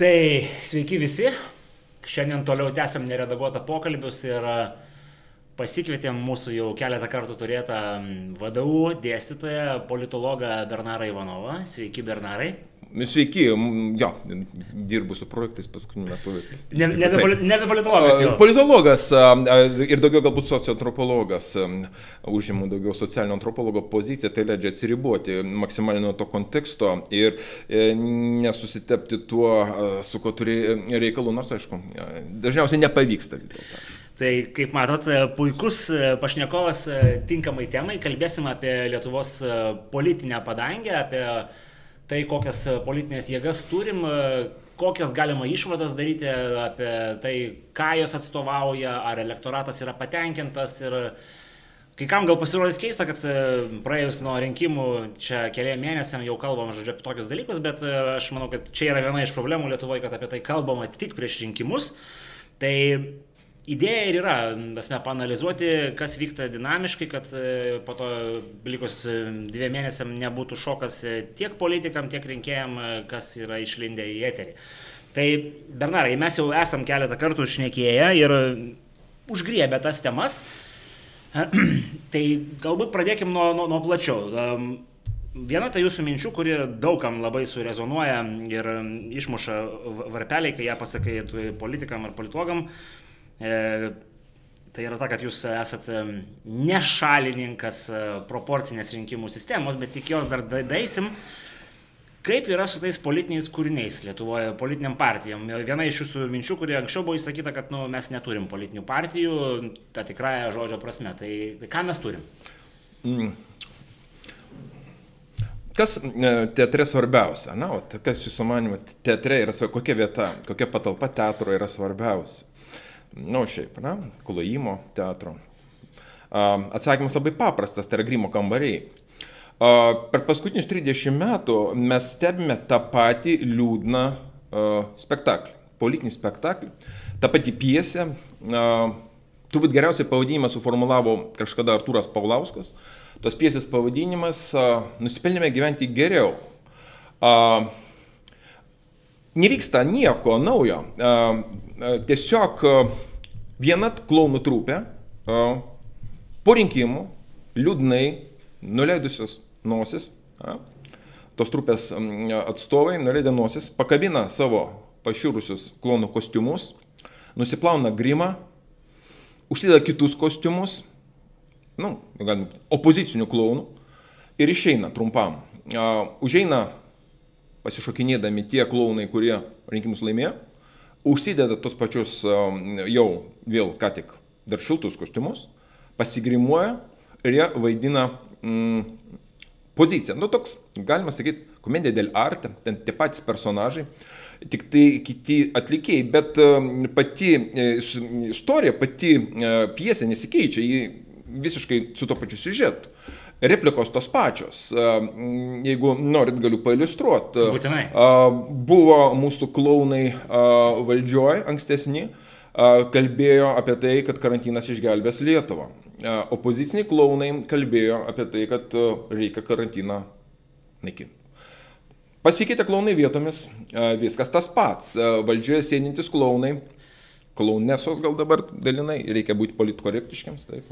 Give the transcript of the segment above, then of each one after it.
Tai sveiki visi. Šiandien toliau tęsiam neredaguotą pokalbius ir e, pasikvietėm mūsų jau keletą kartų turėtą VDU dėstytoją, politologą Bernarą Ivanovą. Sveiki, Bernarai. Sveiki, jo, dirbu su projektais paskutiniu metu. Ne, nebe, poli, nebe politologas. Jau. Politologas ir daugiau galbūt socioantropologas. Užimu daugiau socialinio antropologo poziciją, tai leidžia atsiriboti maksimaliai nuo to konteksto ir e, nesusitepti tuo, su kuo turi reikalų, nors aišku, dažniausiai nepavyksta vis dėlto. Tai kaip matot, puikus pašnekovas tinkamai temai, kalbėsim apie Lietuvos politinę padangę, apie tai, kokias e, politinės jėgas turim, e, kokias galima išvadas daryti apie tai, ką jos atstovauja, ar elektoratas yra patenkintas ir kai kam gal pasirodys keista, kad e, praėjus nuo rinkimų čia keliam mėnesiam jau kalbam, žodžiu, apie tokius dalykus, bet aš manau, kad čia yra viena iš problemų Lietuvoje, kad apie tai kalbama tik prieš rinkimus. Tai idėja ir yra, esmė, panalizuoti, kas vyksta dinamiškai, kad e, po to likus e, dviem mėnesiam nebūtų šokas e, tiek politikam, tiek rinkėjam, kas yra išlindę į eterį. Tai, Bernarai, mes jau esam keletą kartų šnekėję ir užgriebę tas temas. tai galbūt pradėkim nuo, nuo, nuo plačiau. Viena tai jūsų minčių, kuri daugam labai surezonuoja ir išmuša varpeliai, kai ją pasakai politikam ar politologam, E, tai yra ta, kad jūs esate nešalininkas e, proporcinės rinkimų sistemos, bet tik jos dar daisim. Kaip yra su tais politiniais kūriniais Lietuvoje, politiniam partijom? Viena iš jūsų minčių, kurie anksčiau buvo įsakyta, kad nu, mes neturim politinių partijų, ta tikrąją žodžio prasme. Tai, tai ką mes turim? Mm. Kas e, teatre svarbiausia? Na, o kas jūsų manimo teatre yra? Kokia vieta, kokia patalpa teatro yra svarbiausia? Nu, šiaip, na, klojimo teatro. Atsakymas labai paprastas, tai yra grimo kambariai. Per paskutinius 30 metų mes stebime tą patį liūdną spektaklį, politinį spektaklį. Ta pati piesė, turbūt geriausiai pavadinimą suformulavo kažkada Artūras Paulauskas. Tos piesės pavadinimas Nusipelnėme gyventi geriau. Nevyksta nieko naujo tiesiog viena klaunų trupė po rinkimų liūdnai nuleidusios nosis, tos trupės atstovai nuleidę nosis, pakabina savo paširusius klaunų kostiumus, nusiplauna grimą, užsideda kitus kostiumus, nu, galim, opozicinių klaunų ir išeina trumpam. Užeina pasišokinėdami tie klaunai, kurie rinkimus laimėjo užsideda tos pačius um, jau vėl ką tik dar šiltus kostiumus, pasigrimuoja ir jie vaidina mm, poziciją. Nu, toks, galima sakyti, komedija dėl arte, ten tie patys personažai, tik tai kiti atlikėjai, bet um, pati e, istorija, pati e, pjesė nesikeičia, ji visiškai su to pačiu siužetu replikos tos pačios. Jeigu norit, galiu pailustruoti. Būtinai. Buvo mūsų klaunai valdžioj ankstesni, kalbėjo apie tai, kad karantinas išgelbės Lietuvą. Opoziciniai klaunai kalbėjo apie tai, kad reikia karantiną naikinti. Pasikeitė klaunai vietomis, viskas tas pats. Valdžioje sėdintis klaunai Klaunesos gal dabar dalinai, reikia būti politkorektiškiams. Tai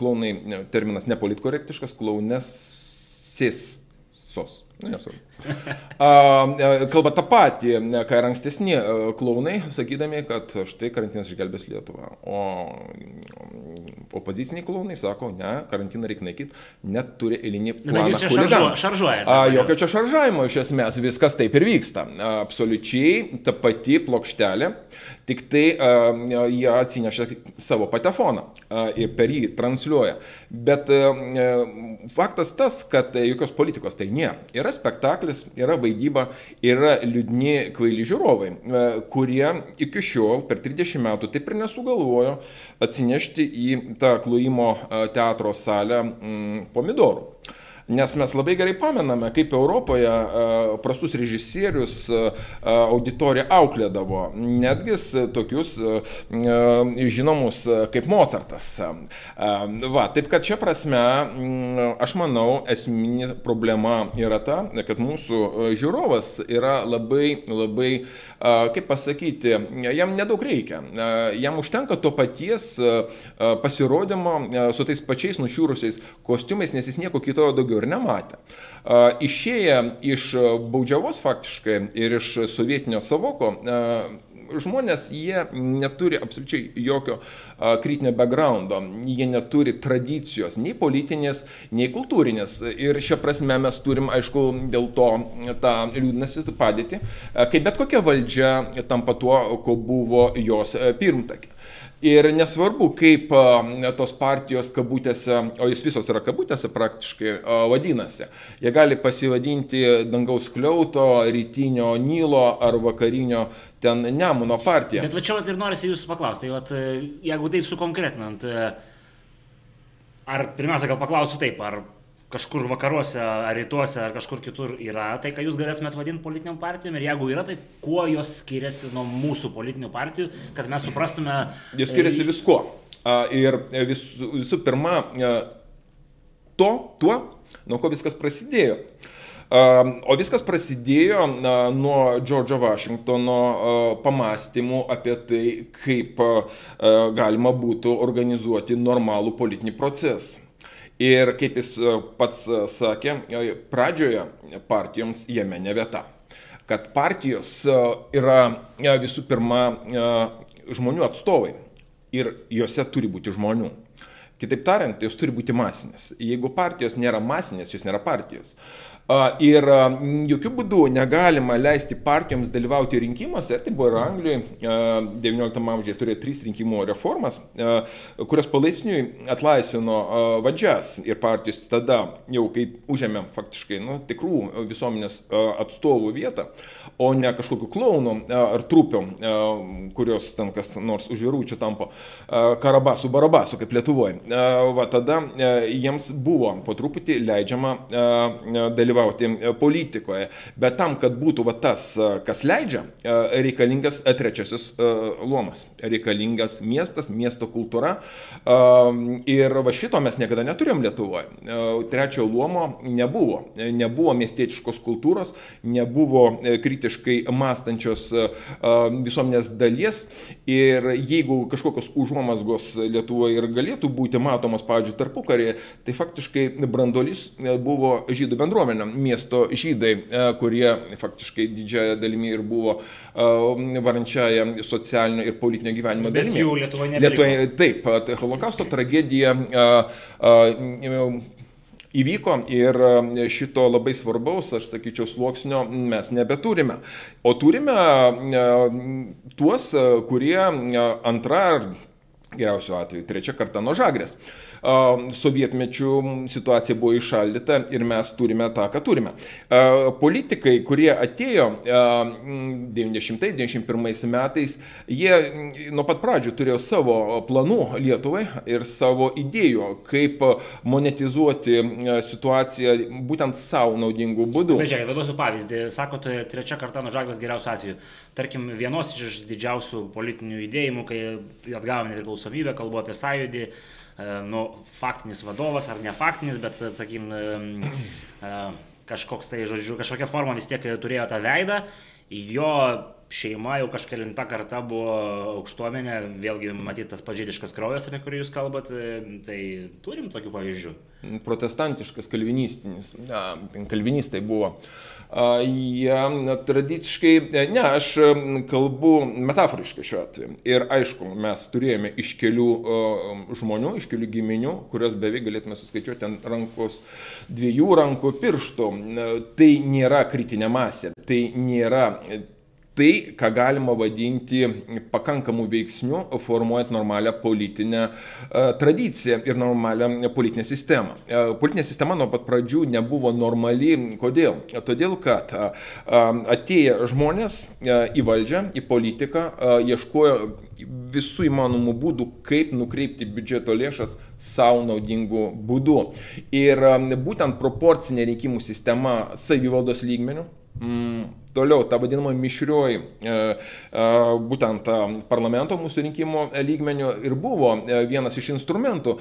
klaunai terminas nepolitkorektiškas, klaunesis sos. Nu, nesvarbu. Kalba tą patį, ką ir ankstesni klaunai, sakydami, kad štai karantinas išgelbės Lietuvą. O opoziciniai klaunai sako, ne, karantiną reikia naikyti, net turi eilinį planą. Jūs čia šaržuoja. šaržuoja a, jokio čia šaržavimo iš esmės, viskas taip ir vyksta. Absoliučiai ta pati plokštelė, tik tai jie atsineša savo patefoną ir per jį transliuoja. Bet a, faktas tas, kad jokios politikos tai nėra. Yra spektaklis, yra vaidyba, yra liūdni kvaili žiūrovai, kurie iki šiol per 30 metų taip ir nesugalvojo atsinešti į tą klojimo teatro salę mm, pomidorų. Nes mes labai gerai pamename, kaip Europoje prastus režisierius auditoriją auklėdavo. Netgi tokius žinomus kaip Mozartas. Va, taip kad čia prasme, aš manau, esminė problema yra ta, kad mūsų žiūrovas yra labai, labai, kaip pasakyti, jam nedaug reikia. Jam užtenka to paties pasirodymo su tais pačiais nušiūrusiais kostiumais, nes jis nieko kito daugiau daugiau ir nematė. Išėję iš baudžiavos faktiškai ir iš sovietinio savoko, žmonės, jie neturi absoliučiai jokio a, kritinio backgroundo, jie neturi tradicijos, nei politinės, nei kultūrinės. Ir šią prasme mes turim, aišku, dėl to tą liūdnasi padėti, kai bet kokia valdžia tampa tuo, ko buvo jos pirmtakė. Ir nesvarbu, kaip tos partijos kabutėse, o jis visos yra kabutėse praktiškai vadinasi, jie gali pasivadinti dangaus kliauto, rytinio Nilo ar vakarinio ten Nemuno partija. Bet va čia vat, ir norisi jūsų paklausti, tai vat, jeigu taip sukonkretinant, ar pirmiausia gal paklausiu taip, ar kažkur vakaruose, ar rytuose, ar kažkur kitur yra tai, ką jūs galėtumėt vadinti politiniam partijom ir jeigu yra, tai kuo jos skiriasi nuo mūsų politinių partijų, kad mes suprastume. Jos skiriasi viskuo. Ir vis, visų pirma, to, tuo, nuo ko viskas prasidėjo. O viskas prasidėjo nuo Džordžo Vašingtono pamastymų apie tai, kaip galima būtų organizuoti normalų politinį procesą. Ir kaip jis e, pats e, sakė, e, pradžioje partijoms jame ne vieta. Kad partijos yra visų pirma žmonių atstovai ir juose turi būti žmonių. Kitaip tariant, jos turi būti masinės. Jeigu partijos nėra masinės, jos nėra partijos. Ir jokių būdų negalima leisti partijoms dalyvauti rinkimuose, tai buvo ir Anglijoje, XIX amžiuje turėjo trys rinkimų reformas, kurios palaipsniui atlaisvino vadžias ir partijos tada, jau kai užėmė faktiškai nu, tikrų visuomenės atstovų vietą, o ne kažkokiu klaunu ar trupiu, kurios ten kas nors už vyručių tampo karabasu, barabasu, kaip Lietuvoje. Va tada jiems buvo po truputį leidžiama dalyvauti dalyvauti e, politikoje. Bet tam, kad būtų va, tas, e, kas leidžia, e, reikalingas trečiasis luomas. Reikalingas miestas, miesto kultūra. Ir va šito mes niekada neturėjom Lietuvoje. Trečiojo luomo nebuvo. Nebuvo miestietiškos kultūros, nebuvo kritiškai mąstančios visuomenės dalies. Ir jeigu kažkokios užuomasgos Lietuvoje ir galėtų būti matomos, pavyzdžiui, tarpukarėje, tai faktiškai brandolys buvo žydų bendruomenė miesto žydai, e, kurie faktiškai didžiąją dalimi ir buvo e, varančiaja socialinio ir politinio gyvenimo Bet dalimi. Jų Lietuvoje nebuvo. Lietuvoje, taip, tai holokausto tragedija įvyko ir šito labai svarbaus, aš sakyčiau, sluoksnio mes nebeturime. O turime tuos, kurie antra ar geriausiu atveju trečia karta nuo žagrės sovietmečių situacija buvo išaldyta ir mes turime tą, ką turime. Politikai, kurie atėjo 90-91 metais, jie nuo pat pradžių turėjo savo planų Lietuvai ir savo idėjų, kaip monetizuoti situaciją būtent savo naudingų būdų. Bet žiūrėk, duosiu pavyzdį. Sakote, trečia karta nuo žagras geriausiu atveju. Tarkim, vienos iš didžiausių politinių judėjimų, kai atgavome nepriklausomybę, kalbu apie sąjūdį, nu, faktinis vadovas ar ne faktinis, bet, sakykim, kažkoks tai, žodžiu, kažkokia forma vis tiek turėjo tą veidą, jo šeima jau kažkelinta karta buvo aukštuomenė, vėlgi matyti tas pažydiškas kraujas, apie kurį jūs kalbat, tai turim tokių pavyzdžių. Protestantiškas, kalvinistinis, ja, kalvinistai buvo. Jie ja, tradiciškai, ne, aš kalbu metaforiškai šiuo atveju. Ir aišku, mes turėjome iš kelių žmonių, iš kelių giminių, kurios beveik galėtume suskaičiuoti ant rankos dviejų rankų pirštų. Tai nėra kritinė masė, tai nėra tai, ką galima vadinti pakankamų veiksnių, formuojant normalią politinę uh, tradiciją ir normalią politinę sistemą. Uh, politinė sistema nuo pat pradžių nebuvo normali. Kodėl? Todėl, kad uh, atėję žmonės į valdžią, į politiką, ieškojo visų įmanomų būdų, kaip nukreipti biudžeto lėšas savo naudingų būdų. Ir būtent proporcinė rinkimų sistema savivaldos lygmenių, Toliau, ta vadinama mišrioji, būtent parlamento mūsų rinkimo lygmenių ir buvo vienas iš instrumentų,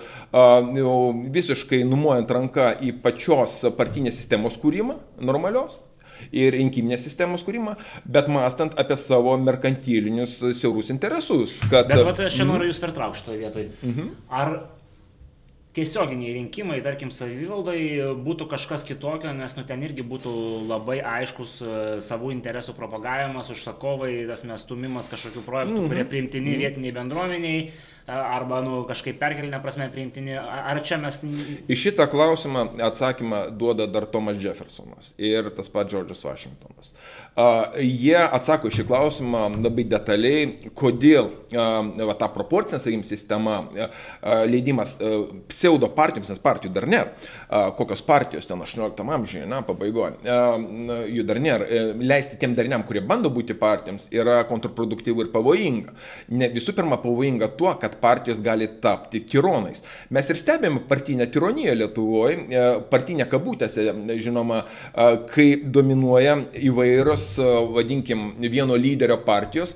visiškai numuojant ranką į pačios partinės sistemos kūrimą, normalios, ir rinkiminės sistemos kūrimą, bet mąstant apie savo merkantilinius siaurus interesus. Kad... Bet vat, aš čia noriu jūs pertraukti šitoje vietoje. Mhm. Ar tiesioginiai rinkimai, tarkim, savivaldai būtų kažkas kitokio, nes nu, ten irgi būtų labai aiškus uh, savų interesų propagavimas, užsakovai, tas mestumimas kažkokių projektų, mm -hmm. kurie priimtini vietiniai bendruomeniai, uh, arba nu, kažkaip perkelinę prasme priimtini. Ar čia mes... Į šitą klausimą atsakymą duoda dar Tomas Jeffersonas ir tas pats Džordžas Vašingtonas. Jie atsako šį klausimą labai detaliai, kodėl va, ta proporcinė, sakykim, sistema, leidimas pseudo partijoms, nes partijų dar nėra, kokios partijos ten 18 amžiuje, na, pabaigoje, jų dar nėra, uh, leisti tiem dariniam, kurie bando būti partijoms, yra kontraproduktyvu ir pavojinga. Ne, visų pirma, pavojinga tuo, kad partijos gali tapti tironais. Mes ir stebėme partinę tironiją Lietuvoje, partinę kabutėse, žinoma, e, kai dominuoja įvairios, e, vadinkim, vieno lyderio partijos,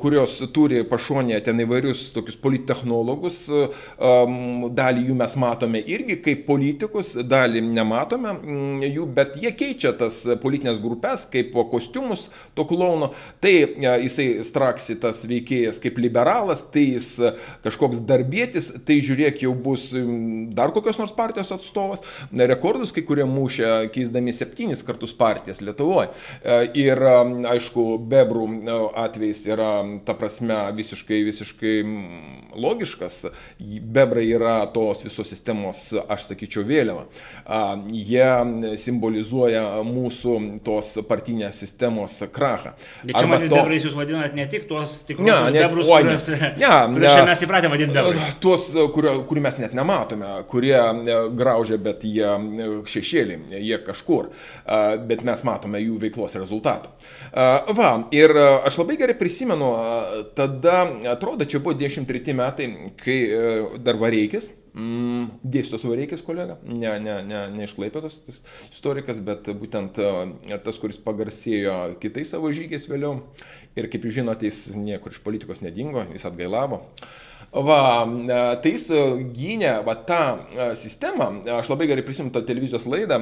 kurios turi pašonėje ten įvairius tokius polittechnologus, dalį jų mes matome irgi kaip politikus, dalį nematome mm, jų, bet jie keičia tas politinės grupės kaip kostiumus to klauno, tai jisai straksi tas veikėjas kaip liberalas, tai jis kažkoks darbėtis, tai žiūrėk jau bus dar kokios nors partijos atstovas, rekordus kai kurie mušė, keisdami septynis kartus partijas Lietuvoje. Ir aišku, bebrų atvejais yra, ta prasme, visiškai, visiškai logiškas. Bebrai yra tos visos sistemos, aš sakyčiau, vėliava. Jie simbolizuoja mūsų tos partinės sistemos krachą. Bet čia, matyt, to... bebrais jūs vadinat ne tik tuos tikrus ne, ne, bebrus, oi, kuriuos, ne, ne, mes įpratę vadinti bebrais. Tuos, kurių, kurių mes net nematome, kurie graužia, bet jie šešėlį, jie kažkur, bet mes matome jų veiklos rezultatą. Va, ir aš labai gerai prisimenu, prisimenu, tada, atrodo, čia buvo 93 metai, kai e, dar Vareikis, mm, dėstytos Vareikis kolega, ne, ne, ne, ne iš Klaipėtos istorikas, bet būtent tas, kuris pagarsėjo kitais savo žygiais vėliau. Ir kaip jūs žinote, jis niekur iš politikos nedingo, jis atgailavo. Uh, Va, e, tai jis e, gynė va, tą e, sistemą, aš labai gerai prisimenu tą televizijos laidą,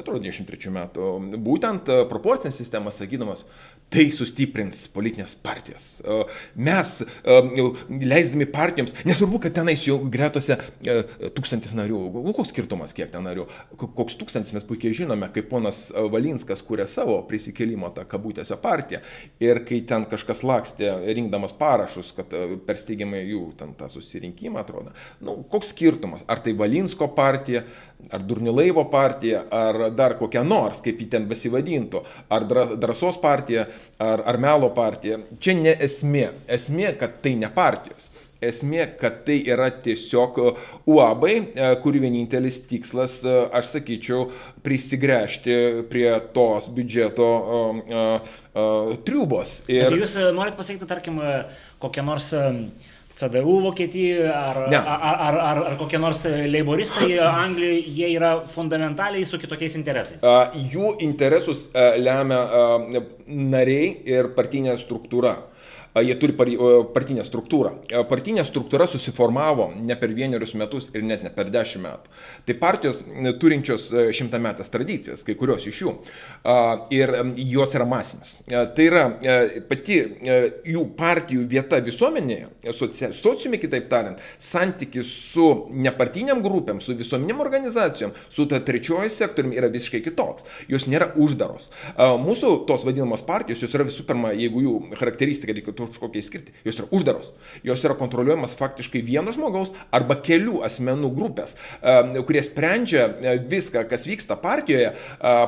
atrodo, 23 metų, būtent proporcinę sistemą sakydamas, tai sustiprins politinės partijas. Mes, leisdami partijoms, nesvarbu, kad tenais jau gretose tūkstantis narių, koks skirtumas kiek ten narių, koks tūkstantis mes puikiai žinome, kaip ponas Valinskas kūrė savo prisikėlimo tą kabutėse partiją. Ir kai ten kažkas lakstė rinkdamas parašus, kad persteigiamai jų ten tą susirinkimą, atrodo. Nu, koks skirtumas, ar tai Valinsko partija, ar Durnilaivo partija, ar dar kokia nors, kaip jį ten besivadintų, ar Drąsos partija, ar, ar Melo partija. Čia ne esmė. Esmė, kad tai ne partijos. Esmė, kad tai yra tiesiog UAB, e, kurių vienintelis tikslas, e, aš sakyčiau, prisigręžti prie tos biudžeto uh, uh, triubos. Ir... Bet jūs norit pasakyti, tarkim, kokią nors uh, CDU Vokietijoje ar, ar, ar, ar, ar kokie nors leiboristai Anglijoje, jie yra fundamentaliai su kitokiais interesais. Jų interesus lemia nariai ir partinė struktūra jie turi partinę struktūrą. Partinė struktūra susiformavo ne per vienerius metus ir net ne per dešimt metų. Tai partijos turinčios šimtametės tradicijas, kai kurios iš jų, ir jos yra masinės. Tai yra pati jų partijų vieta visuomenėje, sociume kitaip tariant, santykis su nepartiniam grupėm, su visuomenėm organizacijom, su ta trečioji sektoriumi yra visiškai kitoks. Jos nėra uždaros. Mūsų tos vadinamos partijos, jos yra visų pirma, jeigu jų charakteristika reikėtų kažkokiai skirti, jos yra uždaros. Jos yra kontroliuojamas faktiškai vieno žmogaus arba kelių asmenų grupės, kurie sprendžia viską, kas vyksta partijoje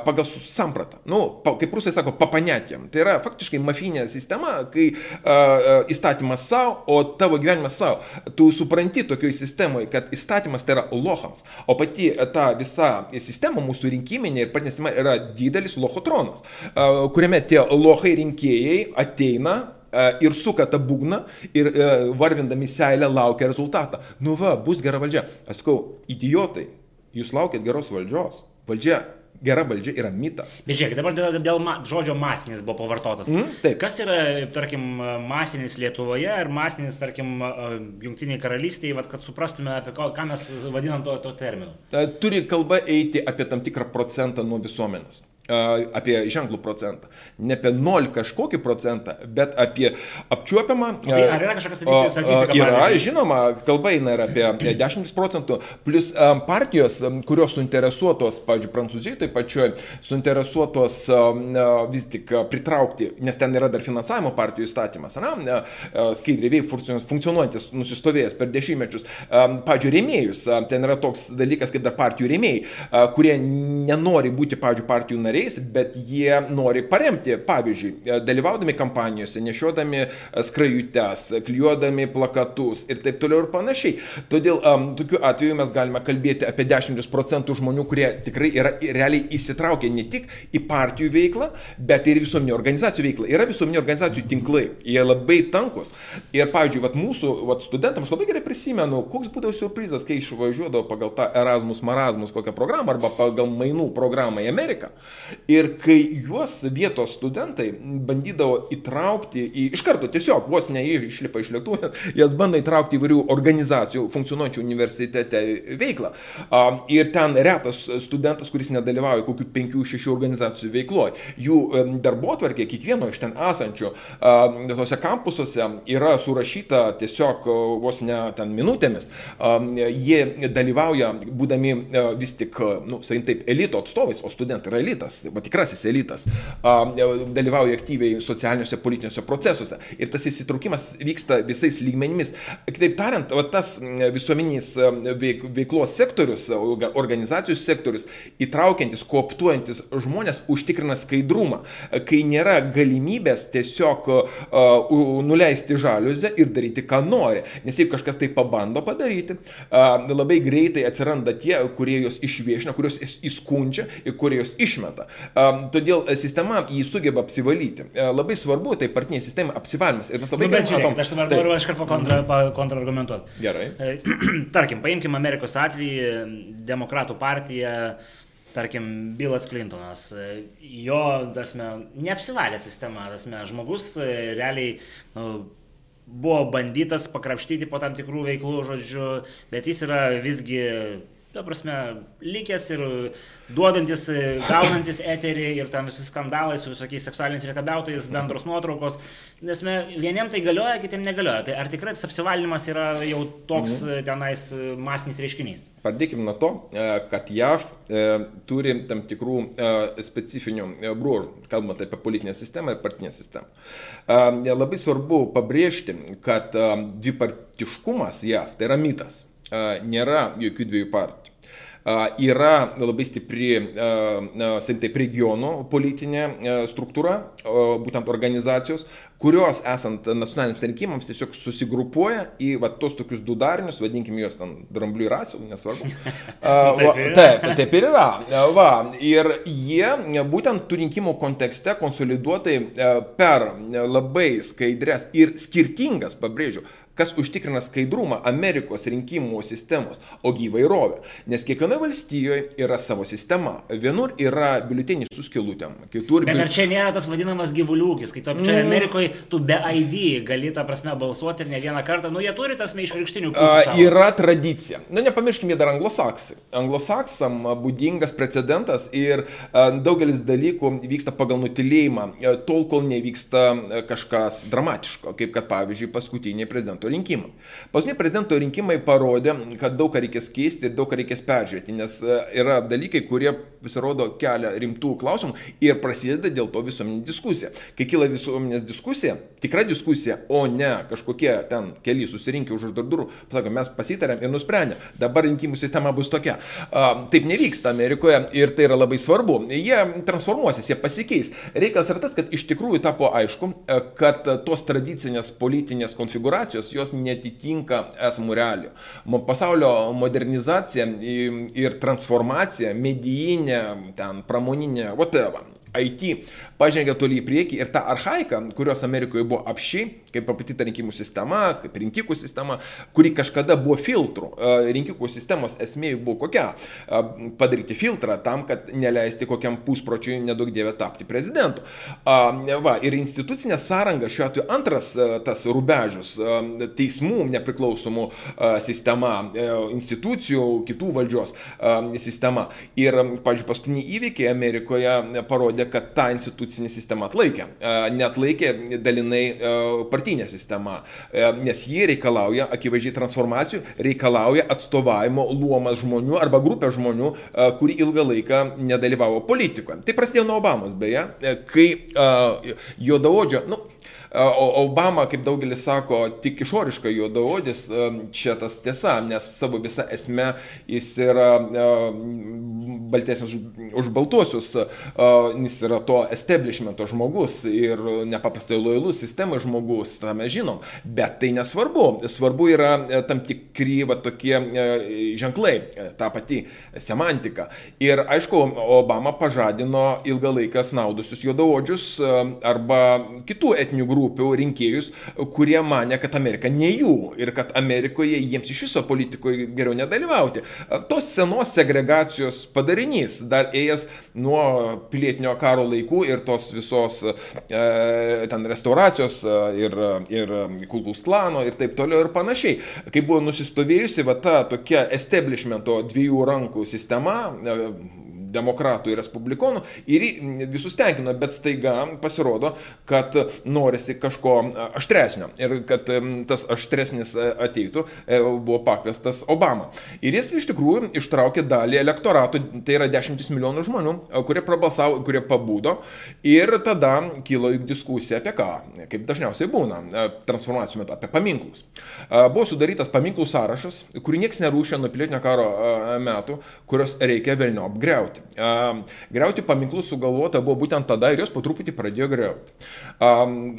pagal sampratą. Nu, kaip rusai sako, papanetėm. Tai yra faktiškai mafinė sistema, kai įstatymas savo, o tavo gyvenimas savo. Tu supranti tokioje sistemoje, kad įstatymas tai yra lohams, o pati ta visa sistema mūsų rinkiminė ir pati sistema yra didelis lohotronas, kuriame tie lohai rinkėjai ateina ir suka tą būgną ir varvindami seilę laukia rezultatą. Nu va, bus gera valdžia. Aš sakau, idiotai, jūs laukit geros valdžios. Valdžia gera valdžia yra mitas. Bet žiūrėk, dabar dėl, dėl ma, žodžio masinis buvo pavartotas. Mm, taip. Kas yra, tarkim, masinis Lietuvoje ir masinis, tarkim, Junktiniai karalystėje, vat, kad suprastume, apie ką, ką mes vadinam to, to terminu? Turi kalba eiti apie tam tikrą procentą nuo visuomenės apie ženklų procentą. Ne apie 0 kažkokį procentą, bet apie apčiuopiamą. Tai ar yra kažkokia statistika? Yra, pavyzdžiui? žinoma, kalba eina ir apie 10 procentų, plus partijos, kurios suinteresuotos, pavyzdžiui, Prancūzijoje, taip pačioj, suinteresuotos vis tik pritraukti, nes ten yra dar finansavimo partijų įstatymas, na, skaidriai funkcionuojantis, nusistovėjęs per dešimtmečius, pavyzdžiui, rėmėjus, ten yra toks dalykas kaip dar partijų rėmėjai, kurie nenori būti, pavyzdžiui, partijų nariai nariais, bet jie nori paremti, pavyzdžiui, dalyvaudami kampanijose, nešiodami e, skrajutes, klijuodami plakatus ir taip toliau ir panašiai. Todėl um, tokiu atveju mes galime kalbėti apie 10 procentų žmonių, kurie tikrai yra realiai įsitraukę ne tik į partijų veiklą, bet ir visuomenio organizacijų veiklą. Yra visuomenio organizacijų tinklai, jie labai tankus. Ir, pavyzdžiui, vat mūsų vat studentams labai gerai prisimenu, koks būdavo surprizas, kai išvažiuodavo pagal tą Erasmus Marasmus kokią programą arba pagal mainų programą į Ameriką. Ir kai juos vietos studentai bandydavo įtraukti į, iš karto tiesiog vos ne išlipa iš lėktuvų, jas bando įtraukti įvairių organizacijų funkcionuojančių universitete veiklą. Ir ten retas studentas, kuris nedalyvauja kokių penkių, šešių organizacijų veikloje. Jų darbo tvarkė kiekvieno iš ten esančių tose kampusuose yra surašyta tiesiog vos ne ten minutėmis. Jie dalyvauja, būdami vis tik, nu, sakykim taip, elito atstovais, o studentai yra elitas elitas, va, tikrasis elitas, dalyvauja aktyviai socialiniuose, politiniuose procesuose. Ir tas įsitraukimas vyksta visais lygmenimis. Kitaip tariant, va, tas visuomeninis veik, veiklos sektorius, organizacijų sektorius, įtraukiantis, kooptuojantis žmonės, užtikrina skaidrumą, kai nėra galimybės tiesiog uh, nuleisti žaliuzę ir daryti, ką nori. Nes jeigu kažkas tai pabando padaryti, uh, labai greitai atsiranda tie, kurie jos išviešina, kurios įskundžia ir kurie jos išmeta supranta. Todėl sistema jį sugeba apsivalyti. Labai svarbu, tai partinė sistema apsivalymas. Ir mes labai nu, gerai matome. Aš dabar tai- noriu iš karto kontra, kontrargumentuoti. Gerai. Tarkim, paimkime Amerikos atvejį, Demokratų partija tarkim, Bilas Clintonas, jo, tasme, neapsivalė sistema, tasme, žmogus realiai nu, buvo bandytas pakrapštyti po tam tikrų veiklų, žodžiu, bet jis yra visgi, ta prasme, likęs ir duodantis, e, gaunantis eterį ir tam visi skandalai su visokiais seksualiniais priekabiautojais, bendros nuotraukos. Nes vieniem tai galioja, kitiem negalioja. Tai ar tikrai tas apsivalymas yra jau toks mhm. tenais e, masinis reiškinys? Pradėkime nuo to, kad JAV e, turi tam tikrų e, specifinių e, bruožų, kalbant apie politinę sistemą ir partinę sistemą. E, labai svarbu pabrėžti, kad e, dvipartiškumas JAV tai yra mitas. Nėra jokių dviejų partijų yra labai stipri, taip, regionų politinė struktūra, būtent organizacijos, kurios esant nacionaliniams rinkimams tiesiog susigrupuoja į va, tos tokius du darinius, vadinkim juos ten dramblių ir asilų, nesvarbu. va, taip, taip ir yra. Va, ir jie būtent tų rinkimų kontekste konsoliduotai per labai skaidres ir skirtingas, pabrėžiu, kas užtikrina skaidrumą Amerikos rinkimų sistemos, ogi įvairovę. Nes kiekvienoje valstijoje yra savo sistema. Vienur yra biuleteniai su skilutėm, kitur... Bet ar čia nėra tas vadinamas gyvuliukis, kai tu čia mm. Amerikoje tu be ID gali tą prasme balsuoti ir ne vieną kartą, nu jie turi tas meišvirkštinių pusių. Yra tradicija. Nu nepamirškime dar anglosaksai. Anglosaksam būdingas precedentas ir daugelis dalykų vyksta pagal nutilėjimą, tol kol nevyksta kažkas dramatiško, kaip kad pavyzdžiui paskutiniai prezidento prezidento rinkimai. Paskutiniai prezidento rinkimai parodė, kad daug ką reikės keisti ir daug ką reikės peržiūrėti, nes e, yra dalykai, kurie pasirodo kelia rimtų klausimų ir prasideda dėl to visuomenė diskusija. Kai kyla visuomenės diskusija, tikra diskusija, o ne kažkokie ten keli susirinkę už durų, pasako, mes pasitarėm ir nusprendėm, dabar rinkimų sistema bus tokia. Taip nevyksta Amerikoje ir tai yra labai svarbu. Jie transformuosis, jie pasikeis. Reikalas yra tas, kad iš tikrųjų tapo aišku, e, kad tos tradicinės politinės konfiguracijos jos netitinka esamų realijų. Pasaulio modernizacija ir transformacija, medijinė, ten pramoninė, whatever, IT pažengė toli į priekį ir ta arhaika, kurios Amerikoje buvo apšiai, kaip apatita rinkimų sistema, kaip rinkikų sistema, kuri kažkada buvo filtrų. Rinkikų sistemos esmė buvo kokia? Padaryti filtrą tam, kad neleisti kokiam puspročiui nedaug dievė tapti prezidentu. Va, ir institucinė sąranga šiuo atveju antras tas rubežius - teismų nepriklausomų sistema, institucijų, kitų valdžios sistema. Ir, pavyzdžiui, paskutiniai įvykiai Amerikoje parodė, kad ta institucinė sistema atlaikė. Net laikė dalinai partinė sistema, nes ji reikalauja akivaizdžiai transformacijų, reikalauja atstovavimo luomas žmonių arba grupė žmonių, kuri ilgą laiką nedalyvavo politikoje. Tai prasidėjo nuo Obamos, beje, kai juodaodžio, nu, Obama, kaip daugelis sako, tik išoriškai juodaodis, čia tas tiesa, nes savo visą esmę jis yra baltesnis už, baltuosius, jis yra to establishmento žmogus ir nepaprastai lojalus sistemai žmogus, tą mes žinom, bet tai nesvarbu, svarbu yra e, tam tikri va, tokie e, ženklai, e, ta pati semantika. Ir aišku, Obama pažadino ilgą laiką naudusius juodaodžius arba kitų etinių grupių grupių rinkėjus, kurie mane, kad Amerika ne jų ir kad Amerikoje jiems iš viso politikoje geriau nedalyvauti. Tos senos segregacijos padarinys, dar ėjęs nuo pilietinio karo laikų ir tos visos e, ten restauracijos e, ir, ir kultūros klano ir taip toliau ir panašiai. Kai buvo nusistovėjusi va ta tokia establishmento dviejų rankų sistema, e, demokratų ir respublikonų ir visus tenkino, bet staiga pasirodo, kad norisi kažko aštresnio ir kad tas aštresnis ateitų, e, buvo pakviestas Obama. Ir jis iš tikrųjų ištraukė dalį elektorato, tai yra dešimtis milijonų žmonių, kurie prabalsavo, kurie pabūdo ir tada kilo diskusija apie ką, kaip dažniausiai būna transformacijų metu, apie paminklus. Buvo sudarytas paminklų sąrašas, kurį niekas nerūšė nuo pilietinio karo metų, kurios reikia vėlniau apgriauti. Greuti paminklus sugalvota buvo būtent tada ir jos po truputį pradėjo greuti.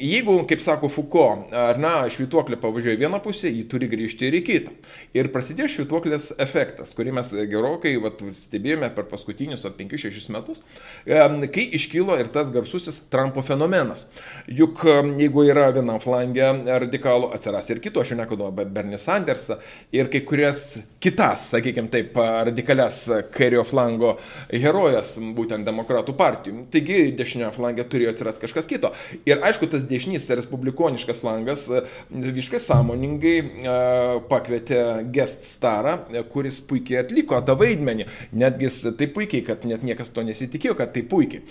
Jeigu, kaip sako Foucault, ar na, švituoklė pavažiuoja vieną pusę, ji turi grįžti ir į kitą. Ir prasidėjo švituoklės efektas, kurį mes gerokai vat, stebėjome per paskutinius 5-6 metus, kai iškilo ir tas garsusis Trumpo fenomenas. Juk jeigu yra vienam flangė radikalų, atsiras ir kito, aš jau nekalbu apie Bernie Sandersą ir kai kurias kitas, sakykime taip, radikalias kairio flango herojas būtent demokratų partijų. Taigi dešinioje flange turėjo atsirasti kažkas kito. Ir aišku, tas dešinys respublikoniškas flangas e, visiškai sąmoningai e, pakvietė guest starą, e, kuris puikiai atliko tą vaidmenį. Netgi taip puikiai, kad net niekas to nesitikėjo, kad taip puikiai.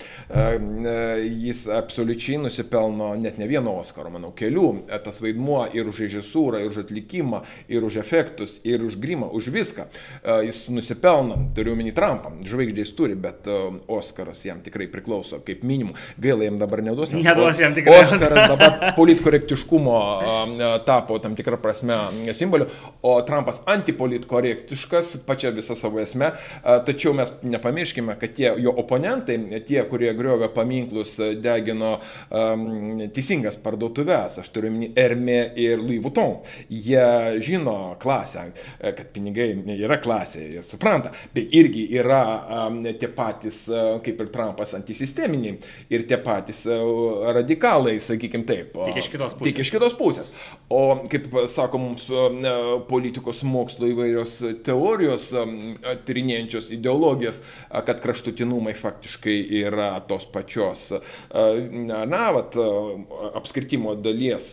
Jis absoliučiai nusipelno net ne vieno Oskaro, manau, kelių. Tas vaidmuo ir už režisūrą, ir už atlikimą, ir už efektus, ir už grimą, už viską. Jis nusipelno, turiu omeny Trumpą, žvaigždės turi, bet uh, Oskaras jam tikrai priklauso, kaip minimum. Gaila jam dabar neduos. Neduos jam tikrai. Oskaras dabar politkorektiškumo uh, tapo tam tikrą prasme simboliu, o Trumpas antipolitkorektiškas pačia visą savo esmę. Tačiau mes nepamirškime, kad tie jo oponentai, tie, kurie griovė paminklus, degino um, teisingas parduotuvės, aš turiu minį Ermė ir Louis Vuitton, jie žino klasę, kad pinigai yra klasė, jie supranta, bet irgi yra um, tie patys, e, kaip ir Trumpas, antisisteminiai ir tie patys e, radikalai, sakykime taip. Tik iš kitos pusės. Tik iš kitos pusės. O kaip sako mums e, politikos mokslo įvairios teorijos, tyrinėjančios ideologijas, kad kraštutinumai faktiškai yra tos pačios, na, vat, apskritimo dalies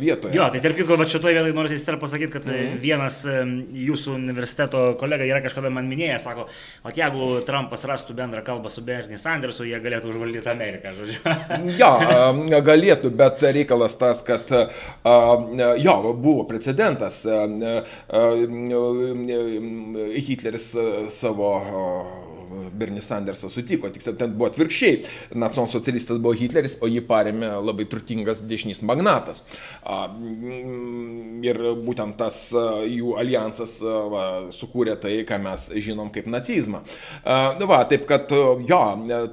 vietoje. Jo, tai tarp kitko, va šitoje vietoje noriu įsitar pasakyti, kad mm. vienas jūsų universiteto kolega yra kažkada man minėjęs, sako, o jeigu Trumpas Trumpas rastų bendrą kalbą su Bernie Sandersu, jie galėtų užvaldyti Ameriką, žodžiu. ja, galėtų, bet reikalas tas, kad jo, buvo precedentas. Hitleris savo Bernie Sandersas sutiko, tiksliau ten buvo atvirkščiai. Nacionalsocialistas buvo Hitleris, o jį paremė labai turtingas dešinys magnatas. Ir būtent tas jų alijansas va, sukūrė tai, ką mes žinom kaip nacizmą. Va, taip kad jo,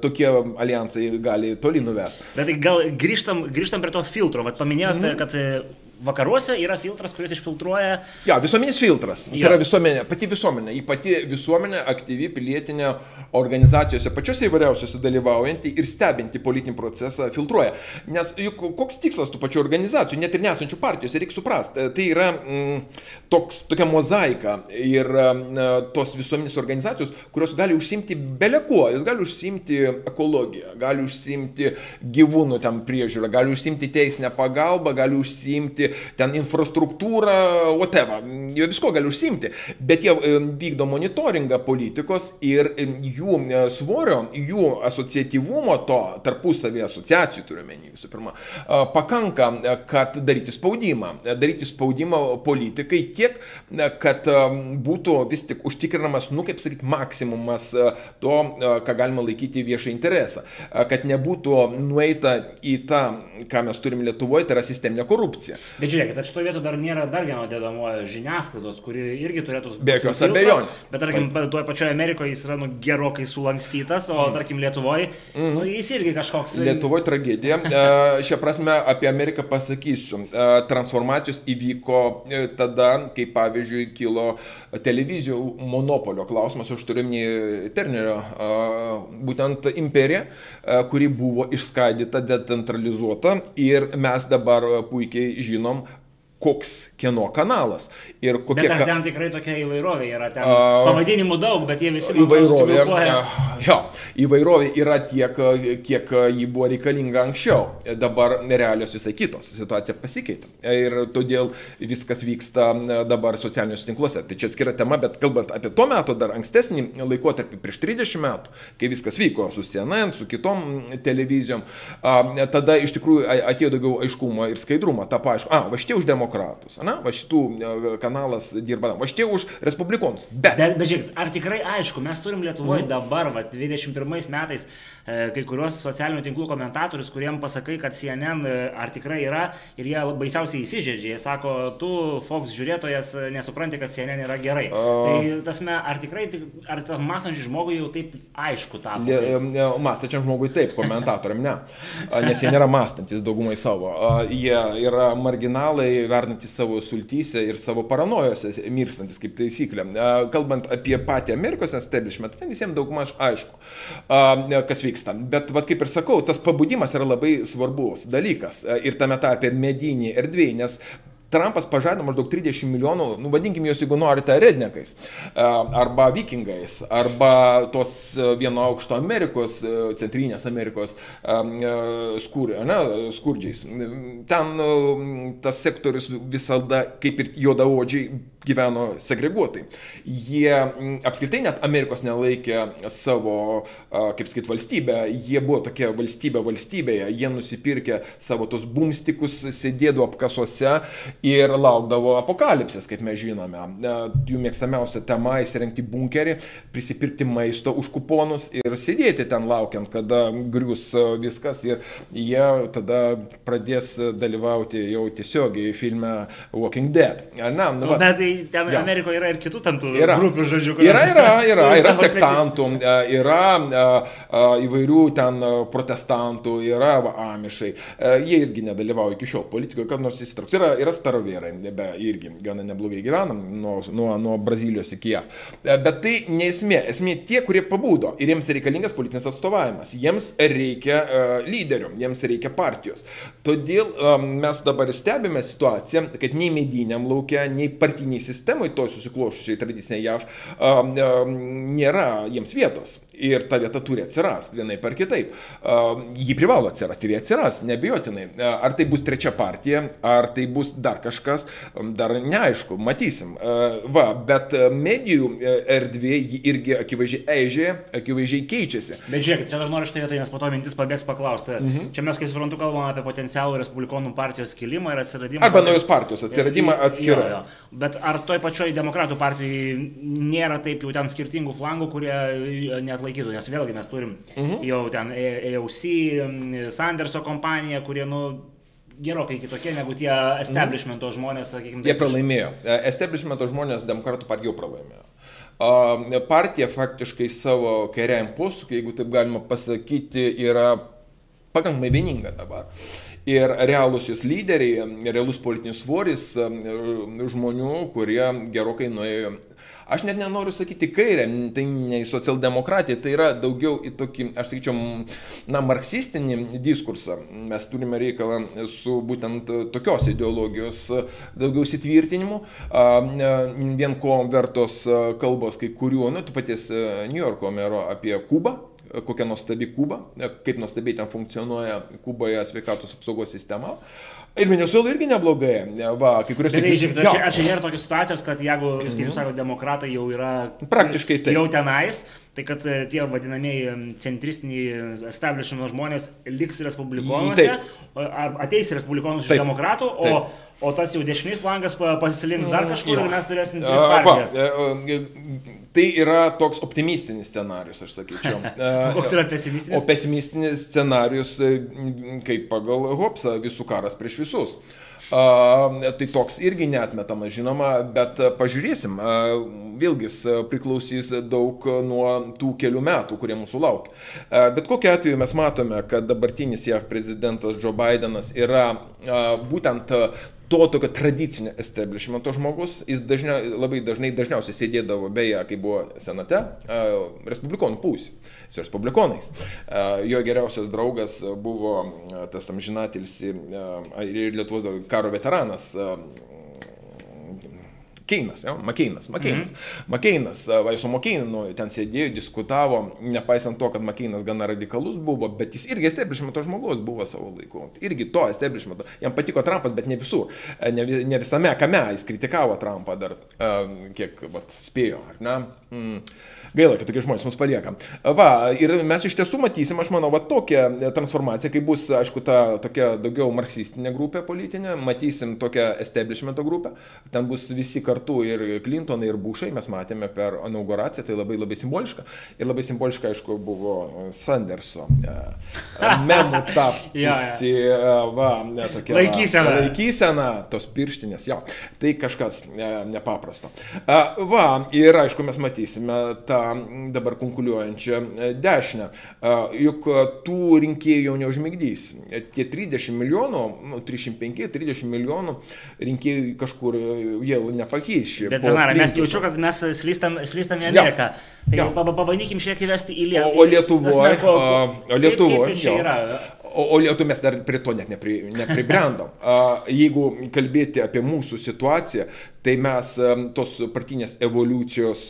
tokie alijansai gali toli nuvesti. Bet tai gal grįžtam, grįžtam prie to filtro. Vat paminėjote, mm. kad vakaruose yra filtras, kuris išfiltruoja. Ja, visuomeninis filtras. Tai yra visuomenė, pati visuomenė, į pati visuomenė aktyvi pilietinė organizacijose, pačiose įvairiausiose dalyvaujanti ir stebinti politinį procesą filtruoja. Nes juk koks tikslas tų pačių organizacijų, net ir nesančių partijose, reikia suprasti, tai yra mm, toks, tokia mozaika ir mm, tos visuomenės organizacijos, kurios gali užsimti belekuo, jos gali užsimti ekologiją, gali užsimti gyvūnų ten priežiūrą, gali užsimti teisinę pagalbą, gali užsimti ten infrastruktūrą, whatever, visko gali užsimti, bet jie vykdo monitoringą politikos ir jų e, svorio, jų asociatyvumo to tarpusavį asociacijų turiuomenį visų pirma, pakanka, e, kad daryti spaudimą, daryti spaudimą politikai tiek, e, kad būtų vis tik užtikrinamas, nu kaip sakyti, maksimumas to, ką galima laikyti viešą interesą, kad nebūtų nueita į tą, ką mes turim Lietuvoje, tai yra sisteminė korupcija. Bet žiūrėkit, ar šitoje vietoje dar nėra dar vieno dėdamojo žiniasklaidos, kuri irgi turėtų... Be jokios abejonės. Bet tarkim, toje pačioje Amerikoje jis yra nu, gerokai sulankstytas, o mm. tarkim Lietuvoje, mm. nu, jis irgi kažkoks... Lietuvoje tragedija. E, Šią prasme apie Ameriką pasakysiu. E, transformacijos įvyko e, tada, kai pavyzdžiui kilo televizijų monopolio klausimas, aš turiu minį Ternerio, būtent imperija, kuri buvo išskaidyta, decentralizuota ir mes dabar puikiai žinom, žinom, koks kieno kanalas. Ir kokie... Bet ar ten tikrai tokia įvairovė yra? Ten uh, pavadinimų daug, bet jie visi įvairovė. Uh, jo, įvairovė yra tiek, kiek ji buvo reikalinga anksčiau. Dabar realios visai kitos. Situacija pasikeitė. Ir todėl viskas vyksta dabar socialiniuose tinkluose. Tai čia atskira tema, bet kalbant apie tuo metu, dar ankstesnį laikotarpį, prieš 30 metų, kai viskas vyko su CNN, su kitom televizijom, uh, tada iš tikrųjų atėjo daugiau aiškumo ir skaidrumo. Ta paaišku, a, va šitie už demokratiją demokratus, ne? va šitų kanalas dirba, va šitie už respublikonus. Bet. Bet, bet žiūrėk, ar tikrai aišku, mes turim Lietuvoje mm. dabar, va 21 metais, kai kuriuos socialinių tinklų komentatorius, kuriem pasakai, kad CNN ar tikrai yra ir jie baisiausiai įsižeidžia. Jie sako, tu, Fox žiūrėtojas, nesupranti, kad CNN yra gerai. A... Tai tasme, ar tikrai, ar tam mąstančiam žmogui jau taip aišku tapo? Mąstančiam žmogui taip, komentatoriam ne. Nes jie nėra mąstantis daugumai savo. Jie yra marginalai, verdantis savo sultyse ir savo paranojose, mirkstantis kaip taisyklė. Kalbant apie patį Amerikos establishment, ten visiems daugmaž aišku, kas vyksta. Bet, vad kaip ir sakau, tas pabudimas yra labai svarbus dalykas ir tame tarpe medinį erdvėje, nes Trumpas pažadino maždaug 30 milijonų, nu vadinkim juos, jeigu norite, rednekais, arba vikingais, arba tos vieno aukšto Amerikos, centrinės Amerikos skur, ne, skurdžiais. Ten tas sektorius visada, kaip ir juodaodžiai, gyveno segreguotai. Jie apskritai net Amerikos nelaikė savo, kaip sakyt, valstybę, jie buvo tokia valstybė valstybėje, jie nusipirkė savo tos bumstikus, sėdėdavo apkasuose ir laukdavo apokalipsės, kaip mes žinome. Jų mėgstamiausia tema - įsirengti bunkerį, prisipirkti maisto už kuponus ir sėdėti ten laukiant, kada grius viskas ir jie tada pradės dalyvauti jau tiesiogiai filme Walking Dead. Na, nu, va. Na, tai ten ja. Amerikoje yra ir kitų ten tų yra. grupių, žodžiu, kurios... Yra, yra, yra, yra sektantų, e, yra a, e, a, e, įvairių ten protestantų, yra va, amišai. Jie irgi nedalyvauja iki šiol politikoje, kad nors įsitraukti. Yra, yra starovėrai, be irgi gana neblogai gyvenam nuo, nuo, nuo Brazilijos iki JAV. Bet tai nesmė. Esmė tie, kurie pabūdo ir jiems reikalingas politinis atstovavimas. Jiems reikia uh, lyderių, jiems reikia partijos. Todėl um, mes dabar stebime situaciją, kad nei mediniam laukia, nei partiniai sistemai, to susiklošusiai tradiciniai JAV, nėra jiems vietos. Ir ta vieta turi atsirasti vienai par kitaip. Ji privalo atsirasti ir jie atsiras, nebijotinai. Ar tai bus trečia partija, ar tai bus dar kažkas, dar neaišku, matysim. Va, bet medijų erdvė ji irgi akivaizdžiai eižėja, akivaizdžiai keičiasi. Bet žiūrėkit, čia dar noriu štai vietoje, nes po to mintis pabėgs paklausti. Mhm. Čia mes, kaip suprantu, kalbame apie potencialų Respublikonų partijos kilimą ir atsiradimą. Arba naujos partijos atsiradimą atskirai. Bet ar toj pačioj demokratų partijai nėra taip jau ten skirtingų flangų, kurie net laikytų, nes vėlgi mes turim mhm. jau ten AOC, Sanderso kompaniją, kurie, nu, gerokai kitokie negu tie establishmento mhm. žmonės, sakykime. Jie pralaimėjo. E, establishmento žmonės demokratų partijų pralaimėjo. Partija faktiškai savo kairiajam posūkiu, jeigu taip galima pasakyti, yra pakankamai vieninga dabar. Ir realūs jos lyderiai, realus politinis svoris žmonių, kurie gerokai nuėjo Aš net nenoriu sakyti kairę, tai ne į socialdemokratiją, tai yra daugiau į tokį, aš sakyčiau, na, marksistinį diskursą. Mes turime reikalą su būtent tokios ideologijos daugiau įsitvirtinimu. Vien ko vertos kalbos kai kuriuo, nu, tu paties New Yorko mero apie Kubą kokia nuostabi Kuba, kaip nuostabiai ten funkcionuoja Kuboje sveikatos apsaugos sistema. Ir Venezuela irgi neblogai. Va, kai kuriuose... Tai žiūrėk, čia, čia nėra tokios situacijos, kad jeigu, kaip jūs sakote, demokratai jau yra... Praktiškai tai. Jau tenais, tai kad e, tie vadinamieji centristiniai establishment žmonės liks respublikonuose, ar ateis respublikonus iš demokratų, o... Taip o tas jau dešinys flangas pasilinks dar kažkur ir mes turėsim tris partijas. Va, Tai yra toks optimistinis scenarius, aš sakyčiau. Koks yra pesimistinis? O pesimistinis scenarius, kaip pagal Hopsą, visų karas prieš visus. Uh, tai toks irgi netmetamas, žinoma, bet pažiūrėsim. Uh, vėlgi priklausys daug nuo tų kelių metų, kurie mūsų laukia. Uh, bet kokiu atveju mes matome, kad dabartinis JAV prezidentas Joe Bidenas yra būtent to tokio tradicinio establishmento žmogus, jis dažnia, labai dažnai, dažniausiai sėdėdavo, beje, kai buvo senate, respublikonų pusė, su respublikonais. Jo geriausias draugas buvo tas amžinatilsi ir Lietuvos karo veteranas Keinas, jo, Makeinas, Makeinas. -hmm. Makeinas, va, su Makeinu ten sėdėjo, diskutavo, nepaisant to, kad Makeinas gana radikalus buvo, bet jis irgi establishmento žmogus buvo savo laiku. Irgi to establishmento. Jam patiko Trumpas, bet ne visur. Ne, ne visame kame jis kritikavo Trumpą dar, kiek vat, spėjo, ar ne? Mm. Gaila, kad tokie žmonės mus palieka. Va, ir mes iš tiesų matysim, aš manau, va tokią transformaciją, kai bus, aišku, ta tokia daugiau marksistinė grupė politinė, matysim tokią establishmento grupę, ten bus visi kartu ir Clintonai, ir Bushai, mes matėme per inauguraciją, tai labai labai simboliška. Ir labai simboliška, aišku, buvo Sanderso e, memų tapusi, e, va, tokia. Laikysena. Laikysena, tos pirštinės, jo, tai kažkas e, nepaprasto. Va, ir aišku, mes matysime tą dabar konkuliuojančią e, dešinę. Juk e, tų rinkėjų jau neužmigdys. E, tie 30 milijonų, nu, 305-30 milijonų rinkėjų kažkur jie nepakeis. Bet, Bernara, mes jaučiu, kad mes slystam, slystam į Ameriką. Ja. Tai ja. pabandykim šiek tiek įvesti į Lietuvą. O Lietuvoje. O Lietuvoje. O, o Lietuva mes dar prie to net nepri, nepribrendom. Jeigu kalbėti apie mūsų situaciją, tai mes tos partinės evoliucijos